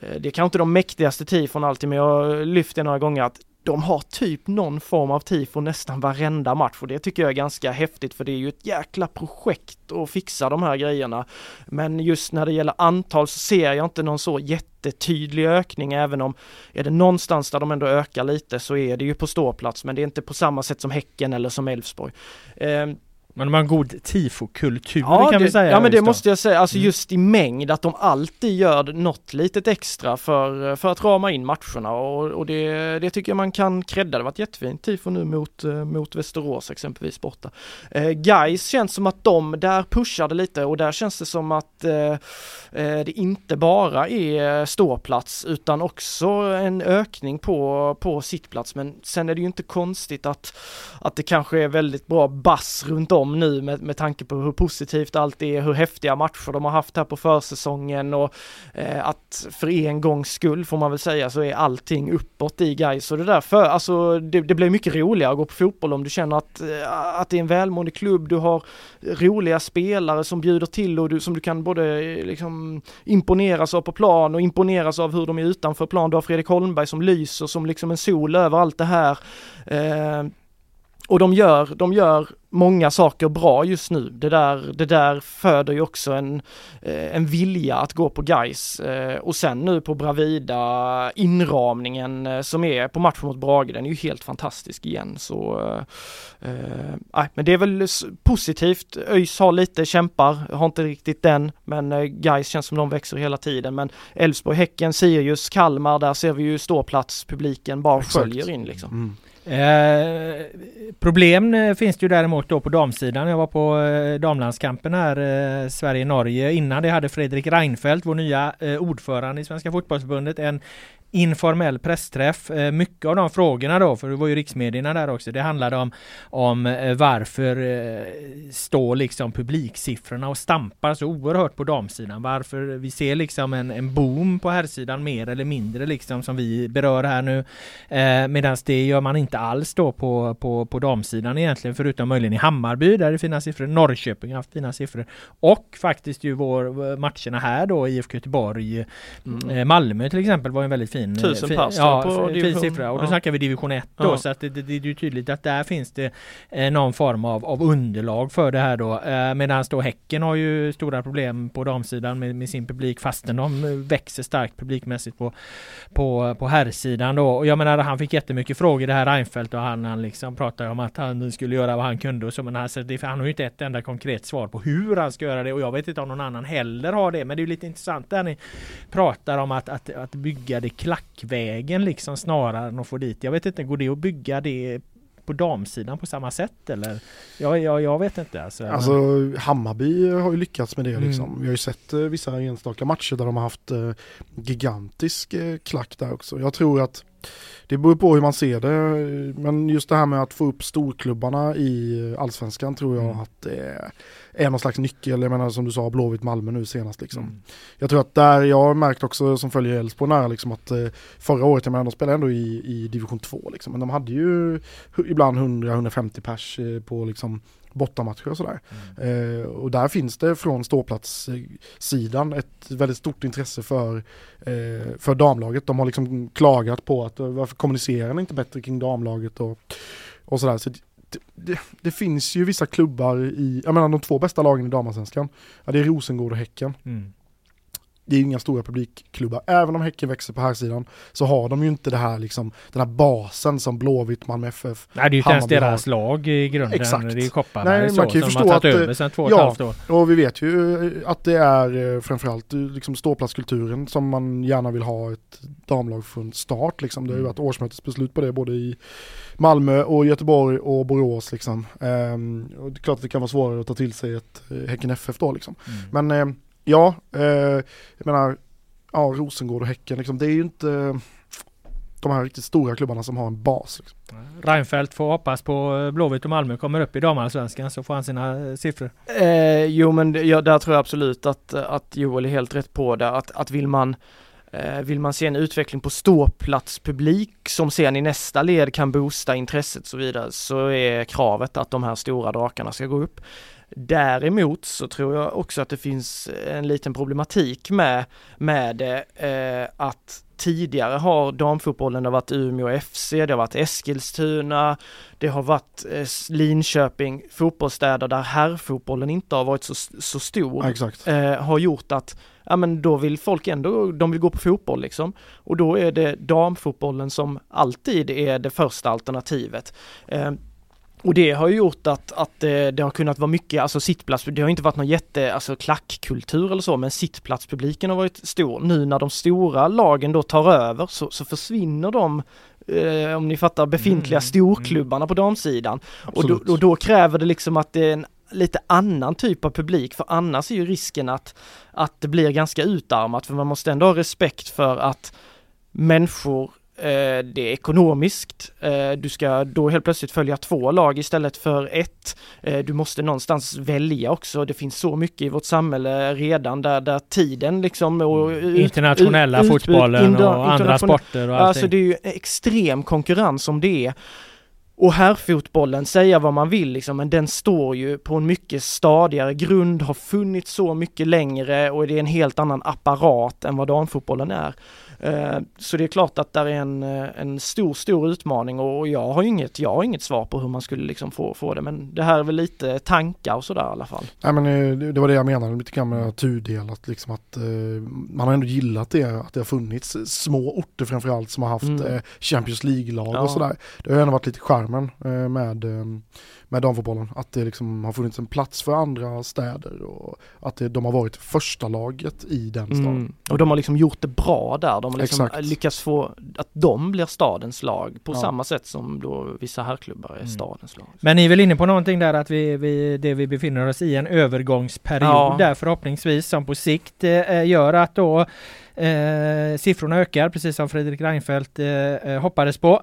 Speaker 2: eh, det är kanske inte de mäktigaste tifon alltid men jag har lyft det några gånger att de har typ någon form av tifo nästan varenda match och det tycker jag är ganska häftigt för det är ju ett jäkla projekt att fixa de här grejerna. Men just när det gäller antal så ser jag inte någon så jättetydlig ökning även om är det någonstans där de ändå ökar lite så är det ju på ståplats men det är inte på samma sätt som Häcken eller som Elfsborg. Ehm,
Speaker 1: men de har en god tifokultur ja, kan
Speaker 2: det,
Speaker 1: vi säga.
Speaker 2: Ja men det måste jag säga, alltså mm. just i mängd att de alltid gör något litet extra för, för att rama in matcherna och, och det, det tycker jag man kan credda. Det var ett jättefint tifo nu mot, eh, mot Västerås exempelvis borta. Eh, Guys känns som att de där pushade lite och där känns det som att eh, eh det inte bara är ståplats utan också en ökning på, på sittplats men sen är det ju inte konstigt att, att det kanske är väldigt bra bass runt om nu med, med tanke på hur positivt allt är, hur häftiga matcher de har haft här på försäsongen och eh, att för en gångs skull får man väl säga så är allting uppåt i guys och det där för, alltså det, det blir mycket roligare att gå på fotboll om du känner att, eh, att det är en välmående klubb, du har roliga spelare som bjuder till och du, som du kan både eh, liksom imponeras av på plan och imponeras av hur de är utanför plan. Du har Fredrik Holmberg som lyser som liksom en sol över allt det här. Eh, och de gör, de gör många saker bra just nu. Det där, det där föder ju också en, eh, en vilja att gå på guys eh, och sen nu på Bravida inramningen eh, som är på matchen mot Brage, den är ju helt fantastisk igen så eh, men det är väl positivt. ÖIS har lite kämpar, har inte riktigt den, men guys känns som de växer hela tiden. Men Elfsborg, Häcken, Sirius, Kalmar, där ser vi ju ståplats, publiken bara Exakt. sköljer in liksom. Mm.
Speaker 1: Eh, problem eh, finns det ju däremot då på damsidan. Jag var på eh, damlandskampen här, eh, Sverige-Norge. Innan det hade Fredrik Reinfeldt, vår nya eh, ordförande i Svenska Fotbollsförbundet, en informell pressträff. Eh, mycket av de frågorna då, för det var ju riksmedierna där också, det handlade om, om eh, varför eh, står liksom publiksiffrorna och stampar så oerhört på damsidan. Varför vi ser liksom en, en boom på herrsidan mer eller mindre liksom som vi berör här nu. Eh, Medan det gör man inte alls då på, på, på damsidan egentligen förutom möjligen i Hammarby där det är fina siffror. Norrköping har haft fina siffror. Och faktiskt ju vår matcherna här då IFK Göteborg, mm. Malmö till exempel var en väldigt fin
Speaker 2: Tusen fin, pass
Speaker 1: ja, på fin division. siffra och då ja. snackar vi division 1 då ja. så att det, det, det, är ju tydligt att där finns det eh, någon form av, av underlag för det här då eh, medan då Häcken har ju stora problem på damsidan med, med sin publik fastän de växer starkt publikmässigt på på, på herrsidan då och jag menar han fick jättemycket frågor det här Reinfeldt och han, han liksom pratade om att han skulle göra vad han kunde och så men alltså, det, han har ju inte ett enda konkret svar på hur han ska göra det och jag vet inte om någon annan heller har det men det är ju lite intressant där ni pratar om att, att, att bygga det klackvägen liksom snarare än att få dit. Jag vet inte, går det att bygga det på damsidan på samma sätt eller? Jag, jag, jag vet inte. Alltså,
Speaker 3: alltså Hammarby har ju lyckats med det mm. liksom. Vi har ju sett eh, vissa enstaka matcher där de har haft eh, gigantisk eh, klack där också. Jag tror att det beror på hur man ser det. Men just det här med att få upp storklubbarna i allsvenskan tror jag
Speaker 1: Mm.
Speaker 3: att det är någon slags nyckel. Jag menar som du sa, Blåvitt Malmö nu senast liksom.
Speaker 1: Mm.
Speaker 3: Jag tror att där, jag har märkt också som följer Elfsborg nära liksom att eh, förra året, jag menar de spelade ändå i, i division 2 liksom. Men de hade ju ibland 100-150 pers eh, på liksom bortamatcher och sådär. Eh, och där finns det från ståplatssidan ett väldigt stort intresse för, eh, för damlaget. De har liksom klagat på att eh, varför kommunicerar ni inte bättre kring damlaget och, och sådär. Så det, det, det finns ju vissa klubbar i, jag menar de två bästa lagen i damallsvenskan, ja, det är Rosengård och Häcken.
Speaker 1: Mm.
Speaker 3: Det är ju inga stora publikklubbar. Även om Häcken växer på här sidan så har de ju inte det här liksom, den här basen som Blåvitt, Malmö FF,
Speaker 1: Nej, det är ju inte ens
Speaker 3: Hammarby har.
Speaker 1: deras lag i grunden.
Speaker 3: Exakt.
Speaker 1: Det är ju
Speaker 3: Nej,
Speaker 1: Kopparberg
Speaker 3: man kan ju förstå att
Speaker 1: över sedan två och ett
Speaker 3: ja.
Speaker 1: halvt år.
Speaker 3: Och vi vet ju eh, att det är eh, framförallt eh, liksom ståplatskulturen som man gärna vill ha ett damlag från start. Liksom. Det har ju
Speaker 1: Mm.
Speaker 3: varit årsmötesbeslut på det både i Malmö och Göteborg och Borås. Liksom. Ehm, och det är klart att det kan vara svårare att ta till sig ett Häcken FF då. Liksom.
Speaker 1: Mm.
Speaker 3: Men eh, ja, eh, jag menar, ja, Rosengård och Häcken, liksom, det är ju inte de här riktigt stora klubbarna som har en bas. Liksom.
Speaker 1: Reinfeldt får hoppas på eh, Blåvitt och Malmö kommer upp i damallsvenskan så får han sina eh, siffror.
Speaker 2: Eh, jo men det- ja, där tror jag absolut att, att Joel är helt rätt på det. Att, att vill man eh, vill man se en utveckling på ståplatspublik som sen i nästa led kan boosta intresset och så vidare så är kravet att de här stora drakarna ska gå upp. Däremot så tror jag också att det finns en liten problematik med, med det, eh, att tidigare har damfotbollen, det har varit Umeå FC, det har varit Eskilstuna, det har varit eh, Linköping, fotbollsstäder där herrfotbollen inte har varit så, så stor,
Speaker 3: Ja,
Speaker 2: eh, har gjort att ja men då vill folk ändå, de vill gå på fotboll liksom. Och då är det damfotbollen som alltid är det första alternativet. Eh, och det har ju gjort att, att eh, det har kunnat vara mycket, alltså sittplats, det har inte varit någon jätte, alltså klackkultur eller så, men sittplatspubliken har varit stor. Nu när de stora lagen då tar över så, så försvinner de, eh, om ni fattar, befintliga
Speaker 1: Mm,
Speaker 2: storklubbarna på damsidan. Och då, och då kräver det liksom att det är en lite annan typ av publik, för annars är ju risken att, att det blir ganska utarmat, för man måste ändå ha respekt för att människor det är ekonomiskt. Eh, du ska då helt plötsligt följa två lag istället för ett. Eh, du måste någonstans välja också. Det finns så mycket i vårt samhälle redan där, där tiden liksom och ut-
Speaker 1: Mm. Internationella
Speaker 2: ut-
Speaker 1: fotbollen
Speaker 2: inter-
Speaker 1: och andra sporter och allting.
Speaker 2: Alltså det är ju extrem konkurrens om det är. Och herrfotbollen, säga vad man vill liksom, men den står ju på en mycket stadigare grund, har funnits så mycket längre och det är en helt annan apparat än vad damfotbollen är. Eh, Så det är klart att det är en, eh, en stor, stor utmaning och jag har inget, jag har inget svar på hur man skulle liksom få, få det, men det här är väl lite tankar och sådär i alla fall.
Speaker 3: Nej men eh, det, var det jag menade lite grann med tudelat liksom att man har ändå gillat det att det har funnits små orter framförallt som har haft
Speaker 2: Mm.
Speaker 3: Champions League-lag
Speaker 2: Ja.
Speaker 3: och sådär. Det har ändå varit lite charmen med, med damfotbollen. Att det liksom har funnits en plats för andra städer och att det, de har varit första laget i den staden.
Speaker 2: Mm. Och de har liksom gjort det bra där, de har liksom
Speaker 3: Exakt.
Speaker 2: lyckats få att de blir stadens lag på
Speaker 3: Ja.
Speaker 2: samma sätt som då vissa herrklubbar är
Speaker 1: Mm.
Speaker 2: stadens lag.
Speaker 1: Men ni är väl inne på någonting där att vi, vi, det vi befinner oss i en övergångsperiod
Speaker 2: Ja.
Speaker 1: där förhoppningsvis som på sikt eh, gör att då eh, siffrorna ökar precis som Fredrik Reinfeldt eh, eh, hoppades på.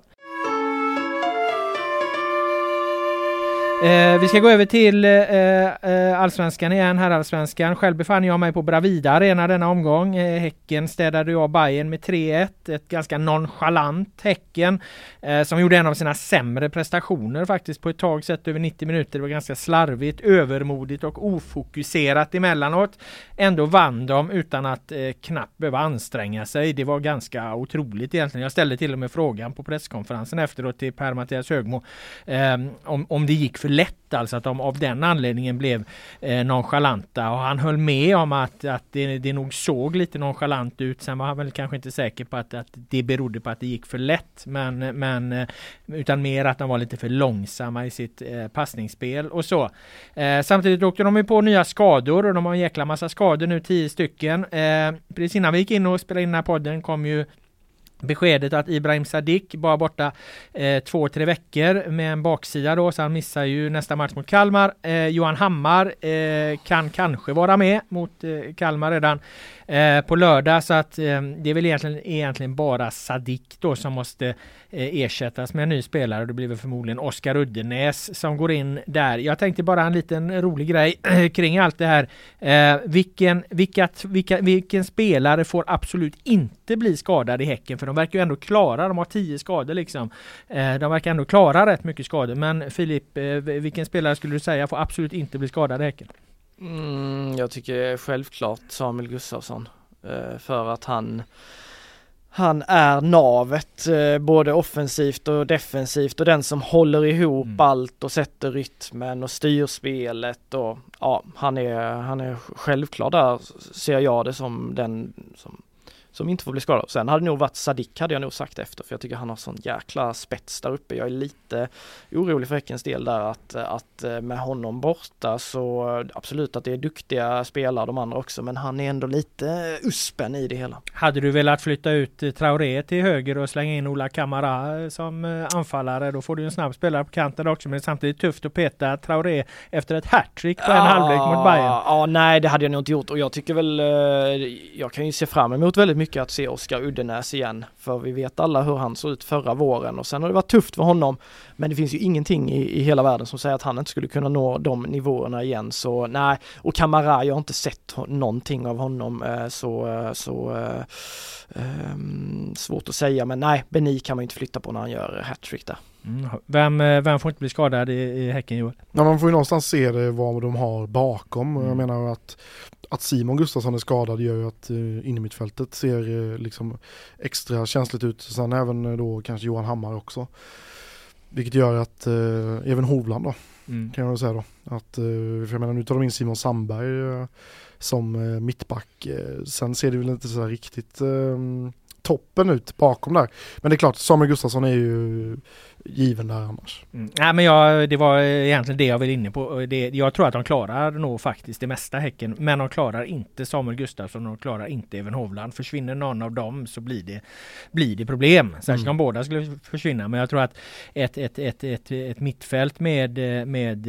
Speaker 1: Eh, vi ska gå över till eh, eh, Allsvenskan igen, här Allsvenskan. Själv befann jag mig på Bravida Arena denna omgång. Eh, häcken städade jag Bayern med 3-1. Ett ganska nonchalant Häcken eh, som gjorde en av sina sämre prestationer faktiskt på ett tag sett över 90 minuter. Det var ganska slarvigt, övermodigt och ofokuserat emellanåt. Ändå vann de utan att eh, knappt behöva anstränga sig. Det var ganska otroligt egentligen. Jag ställde till och med frågan på presskonferensen efteråt till Per-Mattias Högmo eh, om, om det gick för lätt, alltså att de av den anledningen blev eh, nonchalanta och han höll med om att, att det, det nog såg lite nonchalant ut. Sen var han väl kanske inte säker på att, att det berodde på att det gick för lätt, men, men eh, utan mer att de var lite för långsamma i sitt eh, passningsspel och så. Eh, samtidigt åkte de ju på nya skador och de har en jäkla massa skador nu, tio stycken. Eh, precis innan vi gick in och spelade in den här podden kom ju beskedet att Ibrahim Sadiq bara borta eh, två, tre veckor med en baksida då, så han missar ju nästa match mot Kalmar. Eh, Johan Hammar eh, kan kanske vara med mot eh, Kalmar redan eh, på lördag, så att eh, det är väl egentligen, egentligen bara Sadiq då som måste eh, ersättas med en ny spelare. Det blir väl förmodligen Oskar Uddenäs som går in där. Jag tänkte bara en liten rolig grej kring allt det här. Eh, vilken, vilka, vilka, vilken spelare får absolut inte bli skadad i Häcken? För de verkar ju ändå klara, de har tio skador liksom. Eh, de verkar ändå klara rätt mycket skador. Men Filip, eh, vilken spelare skulle du säga får absolut inte bli skadad i Häcken?
Speaker 2: Mm, jag tycker självklart Samuel Gustafsson. Eh, för att han han är navet både offensivt och defensivt och den som håller ihop mm. allt och sätter rytmen och styr spelet och ja, han är, han är självklar där ser jag det som den som som inte får bli skadad. Sen hade det nog varit Sadik hade jag nog sagt efter för jag tycker han har sån jäkla spets där uppe. Jag är lite orolig för Häckens del där att, att eh, med honom borta så absolut att det är duktiga spelare de andra också men han är ändå lite uspen i det hela.
Speaker 1: Hade du velat flytta ut Traoré till höger och slänga in Ola Kamara som eh, anfallare då får du en snabb spelare på kanten också men samtidigt tufft att peta Traoré efter ett hattrick på en ja, halvlek mot Bayern.
Speaker 2: Ja nej det hade jag nog inte gjort och jag tycker väl eh, jag kan ju se fram emot väldigt mycket mycket att se Oskar Uddenäs igen. För vi vet alla hur han såg ut förra våren och sen har det varit tufft för honom. Men det finns ju ingenting i, i hela världen som säger att han inte skulle kunna nå de nivåerna igen. Så nej, och Kamara, jag har inte sett någonting av honom eh, så, eh, så um, svårt att säga. Men nej, Beni kan man inte flytta på när han gör hattrick där.
Speaker 1: Mm. Vem, vem får inte bli skadad i, i Häcken Joel?
Speaker 3: Ja, man får ju någonstans se det vad de har bakom. Mm. Jag menar att att Simon Gustafsson är skadad gör ju att uh, innermittfältet ser uh, liksom extra känsligt ut. Sen även uh, då kanske Johan Hammar också. Vilket gör att uh, även Hovland då, mm. kan jag väl säga då. Att, uh, för jag menar nu tar de in Simon Sandberg uh, som mittback. sen ser det väl inte så riktigt toppen ut bakom där. Men det är klart, Samuel Gustafsson är ju given där annars.
Speaker 1: Mm. Nej men jag, det var egentligen det jag var inne på. Det, jag tror att de klarar nog faktiskt det mesta Häcken. Men de klarar inte Samuel Gustafsson och de klarar inte Even Hovland. Försvinner någon av dem så blir det, blir det problem. Särskilt mm. om båda skulle försvinna. Men jag tror att ett, ett, ett, ett, ett mittfält med, med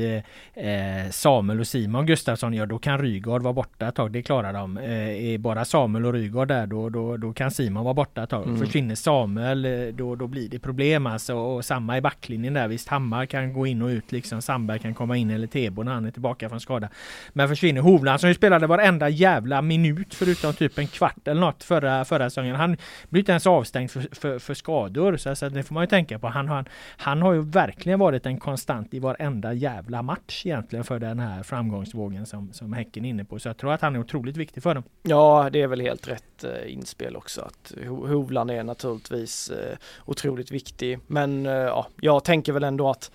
Speaker 1: eh, Samuel och Simon Gustafsson, ja då kan Rygaard vara borta ett tag. Det klarar de. Eh, är bara Samuel och Rygaard där då, då, då kan Simon vara borta ett tag. Mm. Försvinner Samuel eh, då, då blir det problem alltså. Och samma samma i backlinjen där. Visst, Hammar kan gå in och ut liksom. Sandberg kan komma in eller Tebo när han är tillbaka från skada. Men försvinner Hovland som ju spelade varenda jävla minut förutom typ en kvart eller något förra, förra säsongen. Han blir inte ens avstängd för, för, för skador. Så, så det får man ju tänka på. Han, han, han har ju verkligen varit en konstant i varenda jävla match egentligen för den här framgångsvågen som, som Häcken är inne på. Så jag tror att han är otroligt viktig för dem.
Speaker 2: Ja, det är väl helt rätt eh, inspel också. Att Hovland är naturligtvis eh, otroligt viktig. Men eh, ja, jag tänker väl ändå att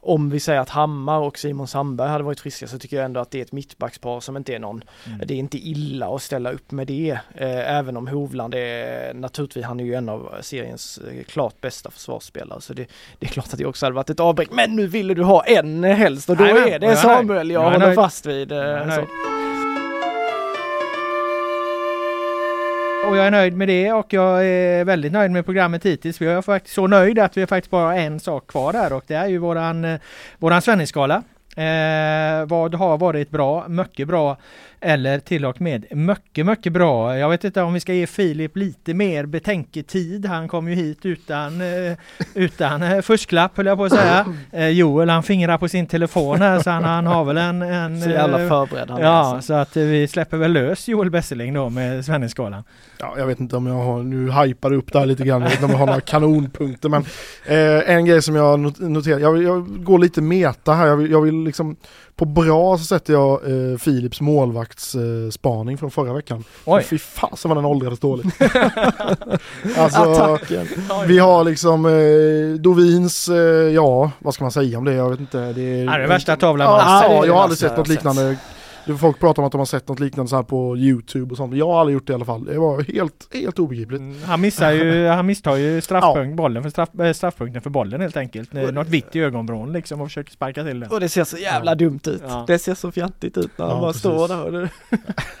Speaker 2: om vi säger att Hammar och Simon Sandberg hade varit friska så tycker jag ändå att det är ett mittbackspar som inte är någon, mm. det är inte illa att ställa upp med det. Eh, även om Hovland är naturligtvis, han är ju en av seriens klart bästa försvarsspelare så det, det, är klart att det också hade varit ett avbräck. Men nu ville du ha en helst och då nej, är det Samuel jag, jag håller fast vid. Eh,
Speaker 1: och jag är nöjd med det och jag är väldigt nöjd med programmet hittills. Vi är faktiskt så nöjda att vi har faktiskt bara en sak kvar där och det är ju våran, eh, våran Svenningsskala. Eh, vad har varit bra, mycket bra eller till och med mycket, mycket bra. Jag vet inte om vi ska ge Filip lite mer betänketid. Han kom ju hit utan, eh, utan eh, fusklapp höll jag på att säga. Eh, Joel han fingrar på sin telefon här så han, han har väl en... en
Speaker 2: så jävla förberedd
Speaker 1: han Ja, alltså. så att vi släpper väl lös Joel Besseling då med Svenneskalan.
Speaker 3: Ja, jag vet inte om jag har, nu hypar upp det här lite grann, jag vet inte om jag har några kanonpunkter men eh, en grej som jag noterar, jag, jag går lite meta här, jag vill, jag vill liksom på bra så sätter jag eh, Philips målvaktsspaning eh, från förra veckan. Oj. Fy fasen vad den åldrades dåligt. alltså, vi har liksom eh, Dovins, eh, ja vad ska man säga om det? Jag vet inte.
Speaker 1: Det är, det är värsta tavlan
Speaker 3: man ja, ja, jag har aldrig sett något liknande Det folk pratar om att de har sett något liknande så här på Youtube och sånt. Jag har aldrig gjort det i alla fall. Det var helt, helt obegripligt.
Speaker 1: Mm, Han missar ju, han misstar ju straffpunkt, bollen för straff, äh, straffpunkten för bollen helt enkelt. Eh, Något vitt i ögonvrån liksom och försöker sparka till den.
Speaker 2: Och det ser så jävla
Speaker 1: Ja.
Speaker 2: dumt ut.
Speaker 1: Ja.
Speaker 2: Det ser så fjantigt ut när han
Speaker 3: Ja,
Speaker 2: bara
Speaker 3: precis.
Speaker 2: står där. Och det...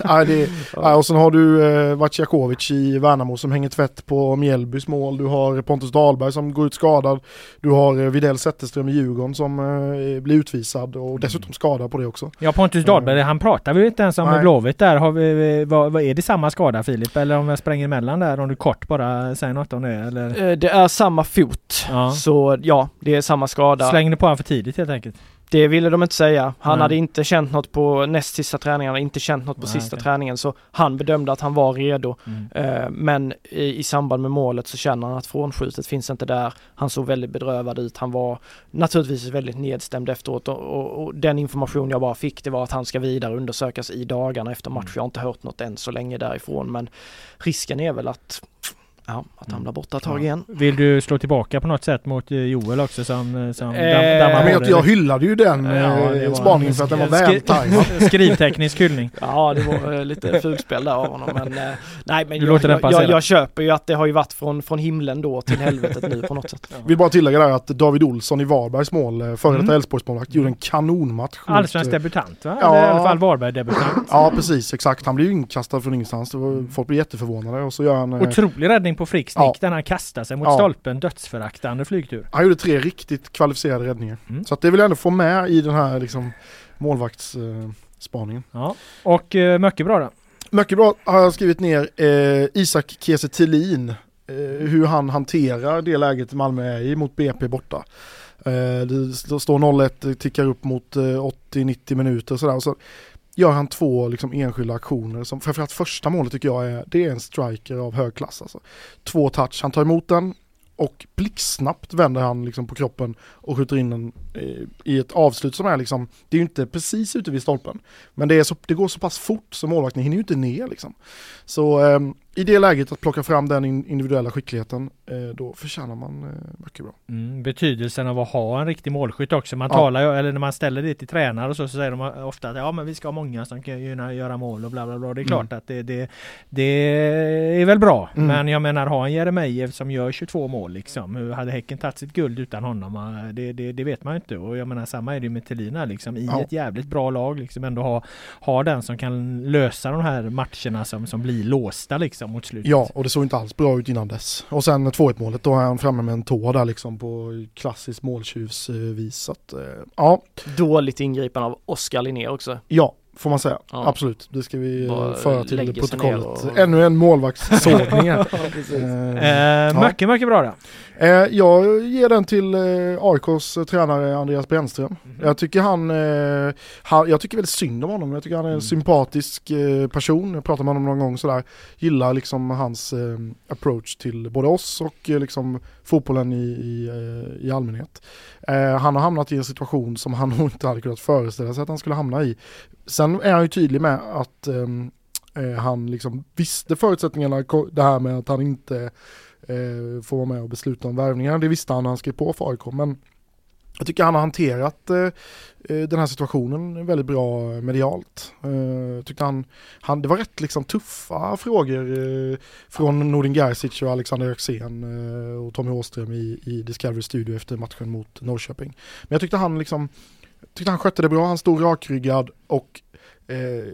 Speaker 3: Nej, det, nej, och sen har du eh, Vaciakovic i Värnamo som hänger tvätt på Mjällbys mål. Du har Pontus Dahlberg som går ut skadad. Du har eh, Widell Zetterström i Djurgården som eh, blir utvisad och dessutom skadad på det också.
Speaker 1: Ja Pontus Dahlberg, han pratar vi ju inte ens om
Speaker 3: Nej.
Speaker 1: Blåvitt där. Har vi, vad, vad, är det samma skada Filip? Eller om jag spränger emellan där? Om du kort bara säger något om det eller?
Speaker 2: Eh, Det är samma fot.
Speaker 1: Ja.
Speaker 2: Så ja, det är samma skada.
Speaker 1: Slängde på honom för tidigt helt enkelt?
Speaker 2: Det ville de inte säga. Han
Speaker 1: Nej.
Speaker 2: hade inte känt något på näst sista träningen, han hade inte känt något på
Speaker 1: Nej,
Speaker 2: sista
Speaker 1: okej.
Speaker 2: träningen så han bedömde att han var redo.
Speaker 1: Mm.
Speaker 2: Eh, Men i, i samband med målet så känner han att frånskjutet finns inte där. Han såg väldigt bedrövad ut. Han var naturligtvis väldigt nedstämd efteråt och, och, och den information jag bara fick det var att han ska vidare undersökas i dagarna efter match. Jag har inte hört något än så länge därifrån men risken är väl att, ja, att han blir borta ett tag igen.
Speaker 1: Vill du slå tillbaka på något sätt mot eh, Joel också som, som
Speaker 2: Eh,
Speaker 1: dam- dammar
Speaker 3: Ja, men jag, jag hyllade ju den
Speaker 1: Ja,
Speaker 3: eh, spaningen för att den var vältajmad.
Speaker 1: Skrivteknisk hyllning.
Speaker 2: Ja, det var eh, lite fulspel där av honom men eh, nej men jag, jag, jag, jag köper ju att det har ju varit från, från himlen då till helvetet nu på något sätt.
Speaker 3: Vill bara tillägga där att David Olsson i Varbergs mål, eh, före detta
Speaker 1: Mm.
Speaker 3: Elfsborgsmålvakt, gjorde en kanonmatch.
Speaker 1: Allsvensk
Speaker 3: eh,
Speaker 1: debutant va?
Speaker 3: Ja.
Speaker 1: Eller i alla fall Varberg-debutant.
Speaker 3: Ja precis, exakt. Han blev ju inkastad från ingenstans. Det var, folk blev jätteförvånade och så gör han... eh,
Speaker 1: Otrolig räddning på Frick
Speaker 3: Ja.
Speaker 1: där han kastar sig mot
Speaker 3: Ja.
Speaker 1: stolpen. Dödsföraktande flygtur.
Speaker 3: Han gjorde tre riktigt kvalificerade räddningar.
Speaker 1: Mm.
Speaker 3: Så att det vill jag ändå få med i den här liksom, målvaktsspaningen.
Speaker 1: Ja. Och mycket bra då.
Speaker 3: Mycket bra har jag skrivit ner eh, Isak Kiese Thelin. Eh, hur han hanterar det läget Malmö är i mot BP borta. Eh, det st- står 0-1, tickar upp mot eh, 80-90 minuter och sådär. Och så gör han två liksom, enskilda aktioner. Som, framförallt första målet tycker jag är, det är en striker av hög klass. Alltså. Två touch, han tar emot den och blixtsnabbt vänder han liksom på kroppen och skjuter in den eh, i ett avslut som är liksom, det är ju inte precis ute vid stolpen. Men det, är så, det går så pass fort så målvakten hinner ju inte ner liksom. Så ehm, i det läget att plocka fram den in, individuella skickligheten, eh, då förtjänar man eh, mycket bra.
Speaker 1: Mm, betydelsen av att ha en riktig målskytt också. Man
Speaker 3: Ja.
Speaker 1: talar ju, eller när man ställer det till tränare och så, så säger de ofta att ja men vi ska ha många som kan göra, mål och bla bla bla. Det är klart att det, det, det är väl bra.
Speaker 3: Mm.
Speaker 1: Men jag menar ha en Jeremejeff som gör 22 mål liksom. Hur hade Häcken tagit sitt guld utan honom? Eh, Det, det, det vet man ju inte. Och jag menar samma är det med Thelina liksom. I
Speaker 3: Ja.
Speaker 1: ett jävligt bra lag liksom ändå ha, ha den som kan lösa de här matcherna som, som blir låsta liksom mot slutet.
Speaker 3: Ja, och det såg inte alls bra ut innan dess. Och sen 2-1 målet, då är han framme med en tå där liksom på klassiskt måltjuvsvis. Så att, eh, ja,
Speaker 2: Dåligt ingripande av Oskar Linné också.
Speaker 3: ja, får man säga.
Speaker 2: Ja.
Speaker 3: Absolut, det ska vi
Speaker 2: Bara
Speaker 3: föra till protokollet.
Speaker 2: och-
Speaker 3: Ännu en målvaktssågning här. Eh,
Speaker 1: Eh,
Speaker 3: ja.
Speaker 1: mycket, mycket bra då.
Speaker 3: Eh, jag ger den till eh, AIKs eh, tränare Andreas Brännström. Jag tycker han, eh, han, jag tycker väldigt synd om honom. Jag tycker han är en sympatisk eh, person. Jag pratade med honom någon gång sådär. Gillar liksom hans approach till både oss och liksom fotbollen i, i, i allmänhet. Han har hamnat i en situation som han nog inte hade kunnat föreställa sig att han skulle hamna i. Sen är han ju tydlig med att ehm, eh, han liksom visste förutsättningarna, det här med att han inte eh, får vara med och besluta om värvningar. Det visste han när han skrev på för AIK. Men jag tycker han har hanterat eh, eh, den här situationen väldigt bra medialt. Eh, jag tyckte han, han, det var rätt liksom tuffa frågor eh, från Nordin Gerzic och Alexander Axén eh, och Tommy Åström i, i Discovery Studio efter matchen mot Norrköping. Men jag tyckte han liksom, tyckte han skötte det bra, han stod rakryggad och eh,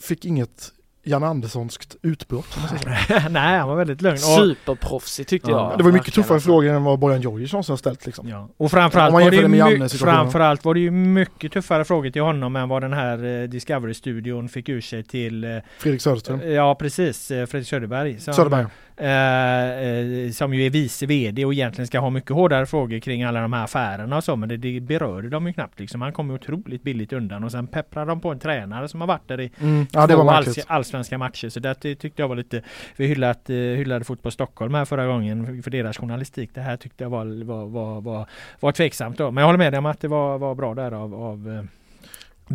Speaker 3: fick inget Jan Anderssonskt utbrott.
Speaker 1: Nej, han var väldigt lugn.
Speaker 2: Superproffsig tyckte
Speaker 1: Ja,
Speaker 2: jag.
Speaker 3: Det var mycket tuffare frågor än vad Bojan någonsin har ställt liksom.
Speaker 1: ja. och framförallt, var det
Speaker 3: med
Speaker 1: framförallt var det ju mycket tuffare frågor till honom än vad den här eh, Discovery-studion fick ur sig till eh,
Speaker 3: Fredrik Söderström.
Speaker 1: Ja precis, eh, Fredrik Söderberg.
Speaker 3: Söderberg.
Speaker 1: Eh, eh, som ju är vice VD och egentligen ska ha mycket hårdare frågor kring alla de här affärerna och så men det, det berörde de ju knappt liksom. Han kom otroligt billigt undan och sen pepprar de på en tränare som har varit där i
Speaker 3: Mm. Ja det var
Speaker 1: alls, allsvenska matcher. Så det ty- tyckte jag var lite, vi hyllat, eh, hyllade Fotboll Stockholm här förra gången för deras journalistik. Det här tyckte jag var, var, var, var, var tveksamt då. Men jag håller med dig om att det var, var bra där av, av eh,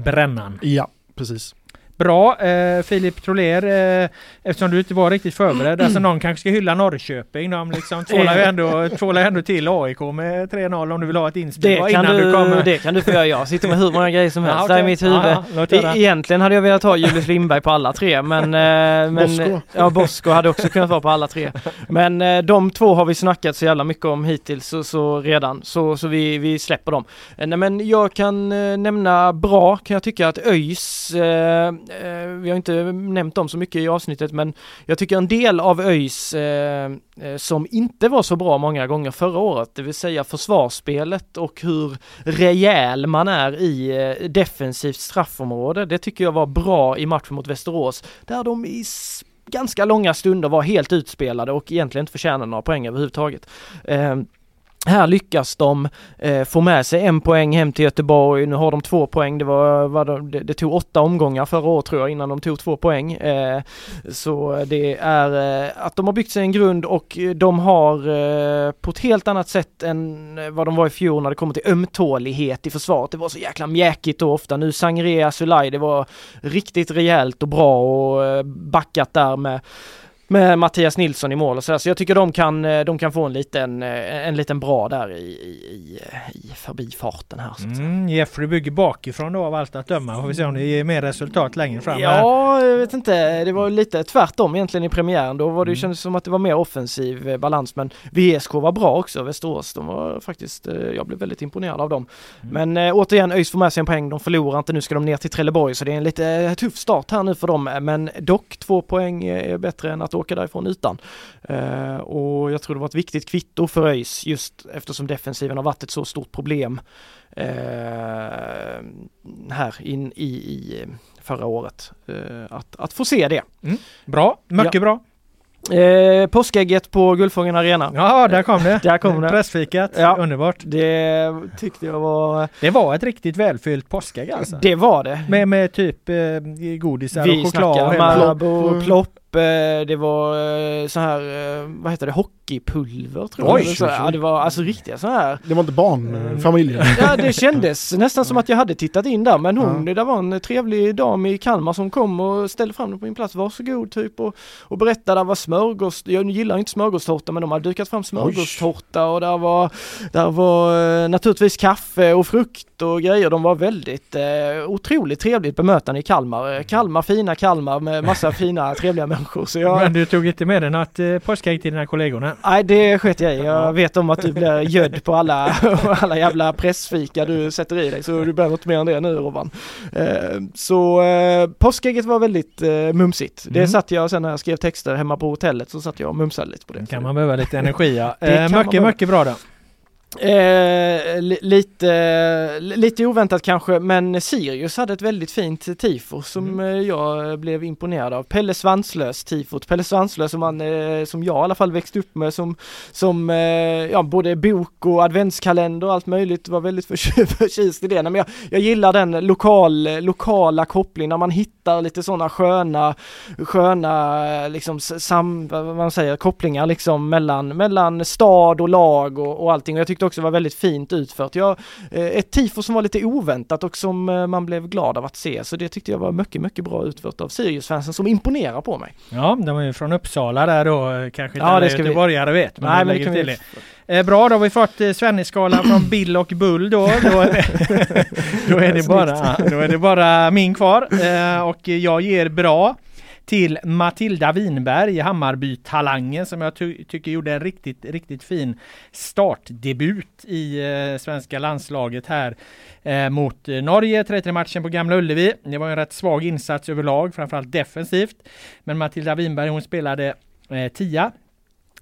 Speaker 1: Brännan.
Speaker 3: Ja, precis.
Speaker 1: Bra eh, Filip Troler, eh, eftersom du inte var riktigt förberedd. Alltså någon kanske ska hylla Norrköping. De liksom tvålar ju ändå, tvålar ändå till AIK med 3-0 om du vill ha ett inspel
Speaker 2: Det kan,
Speaker 1: innan
Speaker 2: du,
Speaker 1: du kommer.
Speaker 2: det kan du få göra. Jag sitter med hur många grejer som helst
Speaker 1: Ja,
Speaker 2: där i mitt huvud.
Speaker 1: Ja, ja.
Speaker 2: E- Egentligen hade jag velat ha Julius Lindberg på alla tre men... eh, men
Speaker 3: Bosko.
Speaker 2: Ja, Bosko hade också kunnat vara på alla tre. Men eh, de två har vi snackat så jävla mycket om hittills så, så redan. Så, så vi, vi släpper dem. Eh, nej, men jag kan eh, nämna bra kan jag tycka att ÖIS, eh, eh, Eh, vi har inte nämnt dem så mycket i avsnittet men jag tycker en del av ÖIS eh, eh, som inte var så bra många gånger förra året, det vill säga försvarsspelet och hur rejäl man är i defensivt straffområde. Det tycker jag var bra i matchen mot Västerås där de i ganska långa stunder var helt utspelade och egentligen inte förtjänade några poäng överhuvudtaget. Här lyckas de eh, få med sig en poäng hem till Göteborg. Nu har de två poäng. Det, var, var de, det, det tog åtta omgångar förra året tror jag innan de tog två poäng. Eh, så det är eh, att de har byggt sig en grund och de har eh, på ett helt annat sätt än eh, vad de var i fjol när det kommer till ömtålighet i försvaret. Det var så jäkla mjäkigt då ofta. Nu Sangria Sulaj, det var riktigt rejält och bra och eh, backat där med med Mattias Nilsson i mål och sådär. Så jag tycker de kan, eh, de kan få en liten, eh, en liten bra där i, i, i, förbifarten här. Så att säga.
Speaker 1: Mm, Jeffrey bygger bakifrån då av allt att döma. Får vi se om det ger mer resultat längre fram. här.
Speaker 2: Ja, jag vet inte. Det var lite tvärtom egentligen i premiären. Då var det,
Speaker 1: Mm.
Speaker 2: kändes som att det var mer offensiv eh, balans. Men VSK var bra också, Västerås. De var faktiskt, jag blev väldigt imponerad av dem.
Speaker 1: Mm.
Speaker 2: Men återigen, ÖIS får med sig en poäng. De förlorar inte. Nu ska de ner till Trelleborg så det är en lite tuff start här nu för dem. Men dock två poäng är bättre än att åka därifrån utan. Eh, och jag tror det var ett viktigt kvitto för ÖIS just eftersom defensiven har varit ett så stort problem eh, här in i, i förra året. Eh, att, att få se det.
Speaker 1: Bra, mycket
Speaker 2: Ja.
Speaker 1: bra.
Speaker 2: Eh, påskägget på Guldfågeln Arena.
Speaker 1: Ja, där kom det.
Speaker 2: Där kom det.
Speaker 1: Pressfikat,
Speaker 2: Ja.
Speaker 1: underbart.
Speaker 2: Det tyckte jag var...
Speaker 1: Det var ett riktigt välfyllt påskägg alltså.
Speaker 2: Det var det.
Speaker 1: Med, med typ eh, godisar
Speaker 2: Vi
Speaker 1: och choklad. och
Speaker 2: snackar Marabou, plopp, det var eh, så här, eh, vad heter det, hockeypulver tror jag.
Speaker 3: Oj, oj, oj.
Speaker 2: ja, det var alltså riktiga så här.
Speaker 3: Det var inte barnfamiljen.
Speaker 2: Ja det kändes nästan som att jag hade tittat in där men hon, det där var en trevlig dam i Kalmar som kom och ställde fram den på min plats, varsågod typ och, och berättade var smörgås, jag gillar inte smörgåstårta men de hade dukat fram smörgåstårta och där var, där var eh, naturligtvis kaffe och frukt och grejer. De var väldigt eh, otroligt trevligt bemötande i Kalmar. Eh, Kalmar, fina Kalmar med massa fina trevliga människor. Så jag,
Speaker 1: Men du tog inte med dig något eh, påskägg till dina kollegorna?
Speaker 2: Nej det sket jag i. Jag vet om att du blir gödd på alla, alla jävla pressfika du sätter i dig så du behöver inte mer än det nu Robban. Eh, så eh, påskägget var väldigt eh, mumsigt. Det
Speaker 1: Mm.
Speaker 2: satt jag sen när jag skrev texter hemma på hotellet så satt jag och mumsade lite på det.
Speaker 1: Kan man behöva lite energi ja.
Speaker 2: Det
Speaker 1: Eh, mycket, mycket bra då.
Speaker 2: Eh, li- lite, lite oväntat kanske, men Sirius hade ett väldigt fint tifo som eh, jag blev imponerad av. Pelle Svanslös tifot. Pelle Svanslös som, man, eh, som jag i alla fall växte upp med som, som eh, ja, både bok och adventskalender och allt möjligt var väldigt förtjust, i det. Nej, Men jag, jag gillar den lokal, lokala kopplingen när man hittar lite sådana sköna, sköna liksom sam, vad man säger, kopplingar liksom mellan, mellan stad och lag och, och allting. Och jag tyckte också det var väldigt fint utfört. Jag, eh, ett tifo som var lite oväntat och som eh, man blev glad av att se. Så det tyckte jag var mycket, mycket bra utfört av Sirius-fansen som imponerar på mig.
Speaker 1: Ja, de är ju från Uppsala där då. eh, Kanske inte
Speaker 2: Ja,
Speaker 1: alla
Speaker 2: det ska vi-
Speaker 1: göteborgare vet. Men
Speaker 2: Nej, men det kan
Speaker 1: till
Speaker 2: vi-.
Speaker 1: Eh, bra, då har vi fått eh, Svennisskalan från Bill och Bull då. Då är det, då är det, bara, då är det bara min kvar. Eh, och jag ger bra till Matilda Winberg, Hammarby-talangen som jag ty- tycker gjorde en riktigt, riktigt fin startdebut i eh, svenska landslaget här eh, mot eh, Norge, 33-matchen på Gamla Ullevi. Det var en rätt svag insats överlag, framförallt defensivt. Men Matilda Winberg hon spelade eh, tia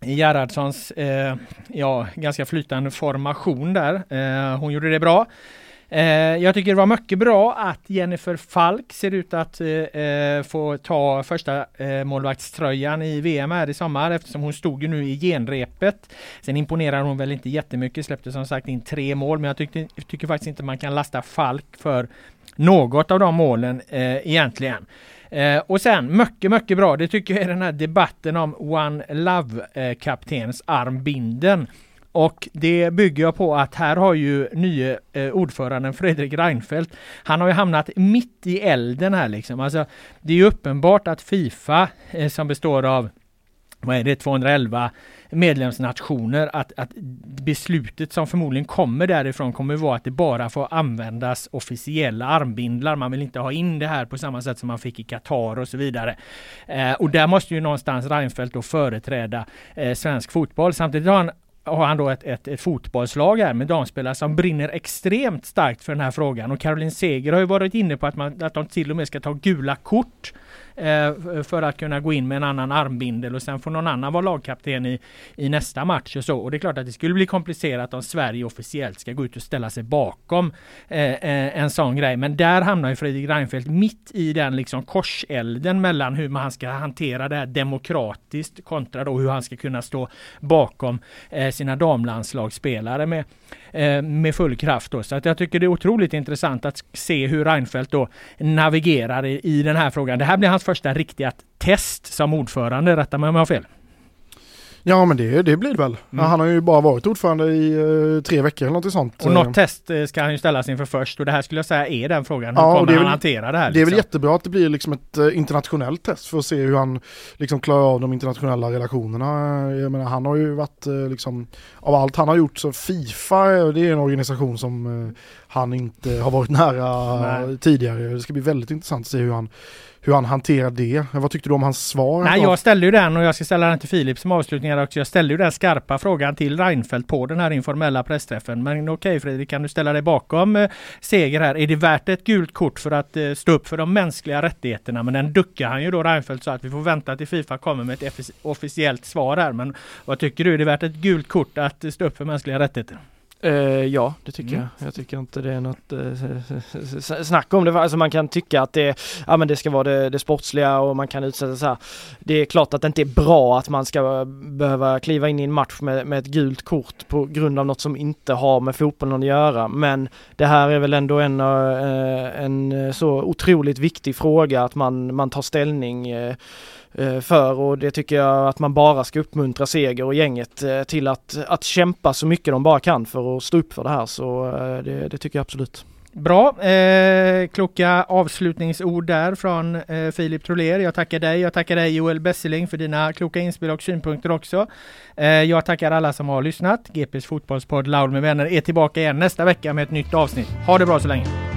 Speaker 1: i Gerhardssons eh, ja, ganska flytande formation där. Eh, hon gjorde det bra. Eh, jag tycker det var mycket bra att Jennifer Falk ser ut att eh, eh få ta första eh, målvaktströjan i VM här i sommar eftersom hon stod ju nu i genrepet. Sen imponerar hon väl inte jättemycket, släppte som sagt in tre mål men jag tyckte, tycker faktiskt inte man kan lasta Falk för något av de målen eh, egentligen. Eh, och sen mycket, mycket bra. Det tycker jag är den här debatten om One Love-kaptenens eh, armbinden. Och det bygger jag på att här har ju nye eh, ordföranden Fredrik Reinfeldt, han har ju hamnat mitt i elden här liksom. Alltså, det är ju uppenbart att Fifa, eh, som består av vad är det, 211 medlemsnationer att, att beslutet som förmodligen kommer därifrån kommer vara att det bara får användas officiella armbindlar. Man vill inte ha in det här på samma sätt som man fick i Qatar och så vidare. Eh, och där måste ju någonstans Reinfeldt då företräda eh, svensk fotboll. Samtidigt har han har han då ett, ett, ett fotbollslag här med damspelare som brinner extremt starkt för den här frågan. Och Caroline Seger har ju varit inne på att, man, att de till och med ska ta gula kort Eh, Eh, för att kunna gå in med en annan armbindel och sen får någon annan vara lagkapten i, i nästa match och så. Och det är klart att det skulle bli komplicerat om Sverige officiellt ska gå ut och ställa sig bakom eh, eh en sån grej. Men där hamnar ju Fredrik Reinfeldt mitt i den liksom korselden mellan hur man ska hantera det här demokratiskt kontra då hur han ska kunna stå bakom eh, sina damlandslagsspelare med, eh, med full kraft. Då. Så att jag tycker det är otroligt intressant att se hur Reinfeldt då navigerar i, i den här frågan. Det här blir hans första riktiga test som ordförande. Rätta mig om jag har fel.
Speaker 3: Ja men det, det blir det väl. Mm. Han har ju bara varit ordförande i uh, tre veckor eller något sånt.
Speaker 1: Och något test eh, ska han ju ställas inför först och det här skulle jag säga är den frågan. Hur ja, kommer han väl, hantera det här?
Speaker 3: Det liksom? är väl liksom? jättebra att det blir liksom ett internationellt test för att se hur han liksom klarar av de internationella relationerna. Jag menar han har ju varit liksom, av allt han har gjort så Fifa det är en organisation som han inte har varit nära Nej. tidigare. Det ska bli väldigt intressant att se hur han hur han hanterar det. Vad tyckte du om hans svar?
Speaker 1: Nej, jag ställde ju den och jag ska ställa den till Filip som avslutning också. Jag ställde ju den skarpa frågan till Reinfeldt på den här informella pressträffen. Men okej Fredrik, kan du ställa dig bakom eh, Seger här? Är det värt ett gult kort för att eh, stå upp för de mänskliga rättigheterna? Men den duckar han ju då Reinfeldt så att vi får vänta till Fifa kommer med ett officiellt svar här. Men vad tycker du? Är det värt ett gult kort att stå upp för mänskliga rättigheter?
Speaker 2: Uh, ja, det tycker mm. jag. Jag tycker inte det är något uh, snack om det. Alltså man kan tycka att det, ja, men det ska vara det, det sportsliga och man kan utsätta så här. Det är klart att det inte är bra att man ska behöva kliva in i en match med, med ett gult kort på grund av något som inte har med fotbollen att göra. Men det här är väl ändå en, uh, en så otroligt viktig fråga att man, man tar ställning Eh, Eh, för och det tycker jag att man bara ska uppmuntra Seger och gänget eh, till att, att kämpa så mycket de bara kan för att stå upp för det här så eh, det, det tycker jag absolut.
Speaker 1: Bra, eh, kloka avslutningsord där från eh, Filip Troler. Jag tackar dig, jag tackar dig Joel Besseling för dina kloka inspel och synpunkter också. Eh, jag tackar alla som har lyssnat. GPs fotbollspodd Loud med vänner är tillbaka igen nästa vecka med ett nytt avsnitt. Ha det bra så länge!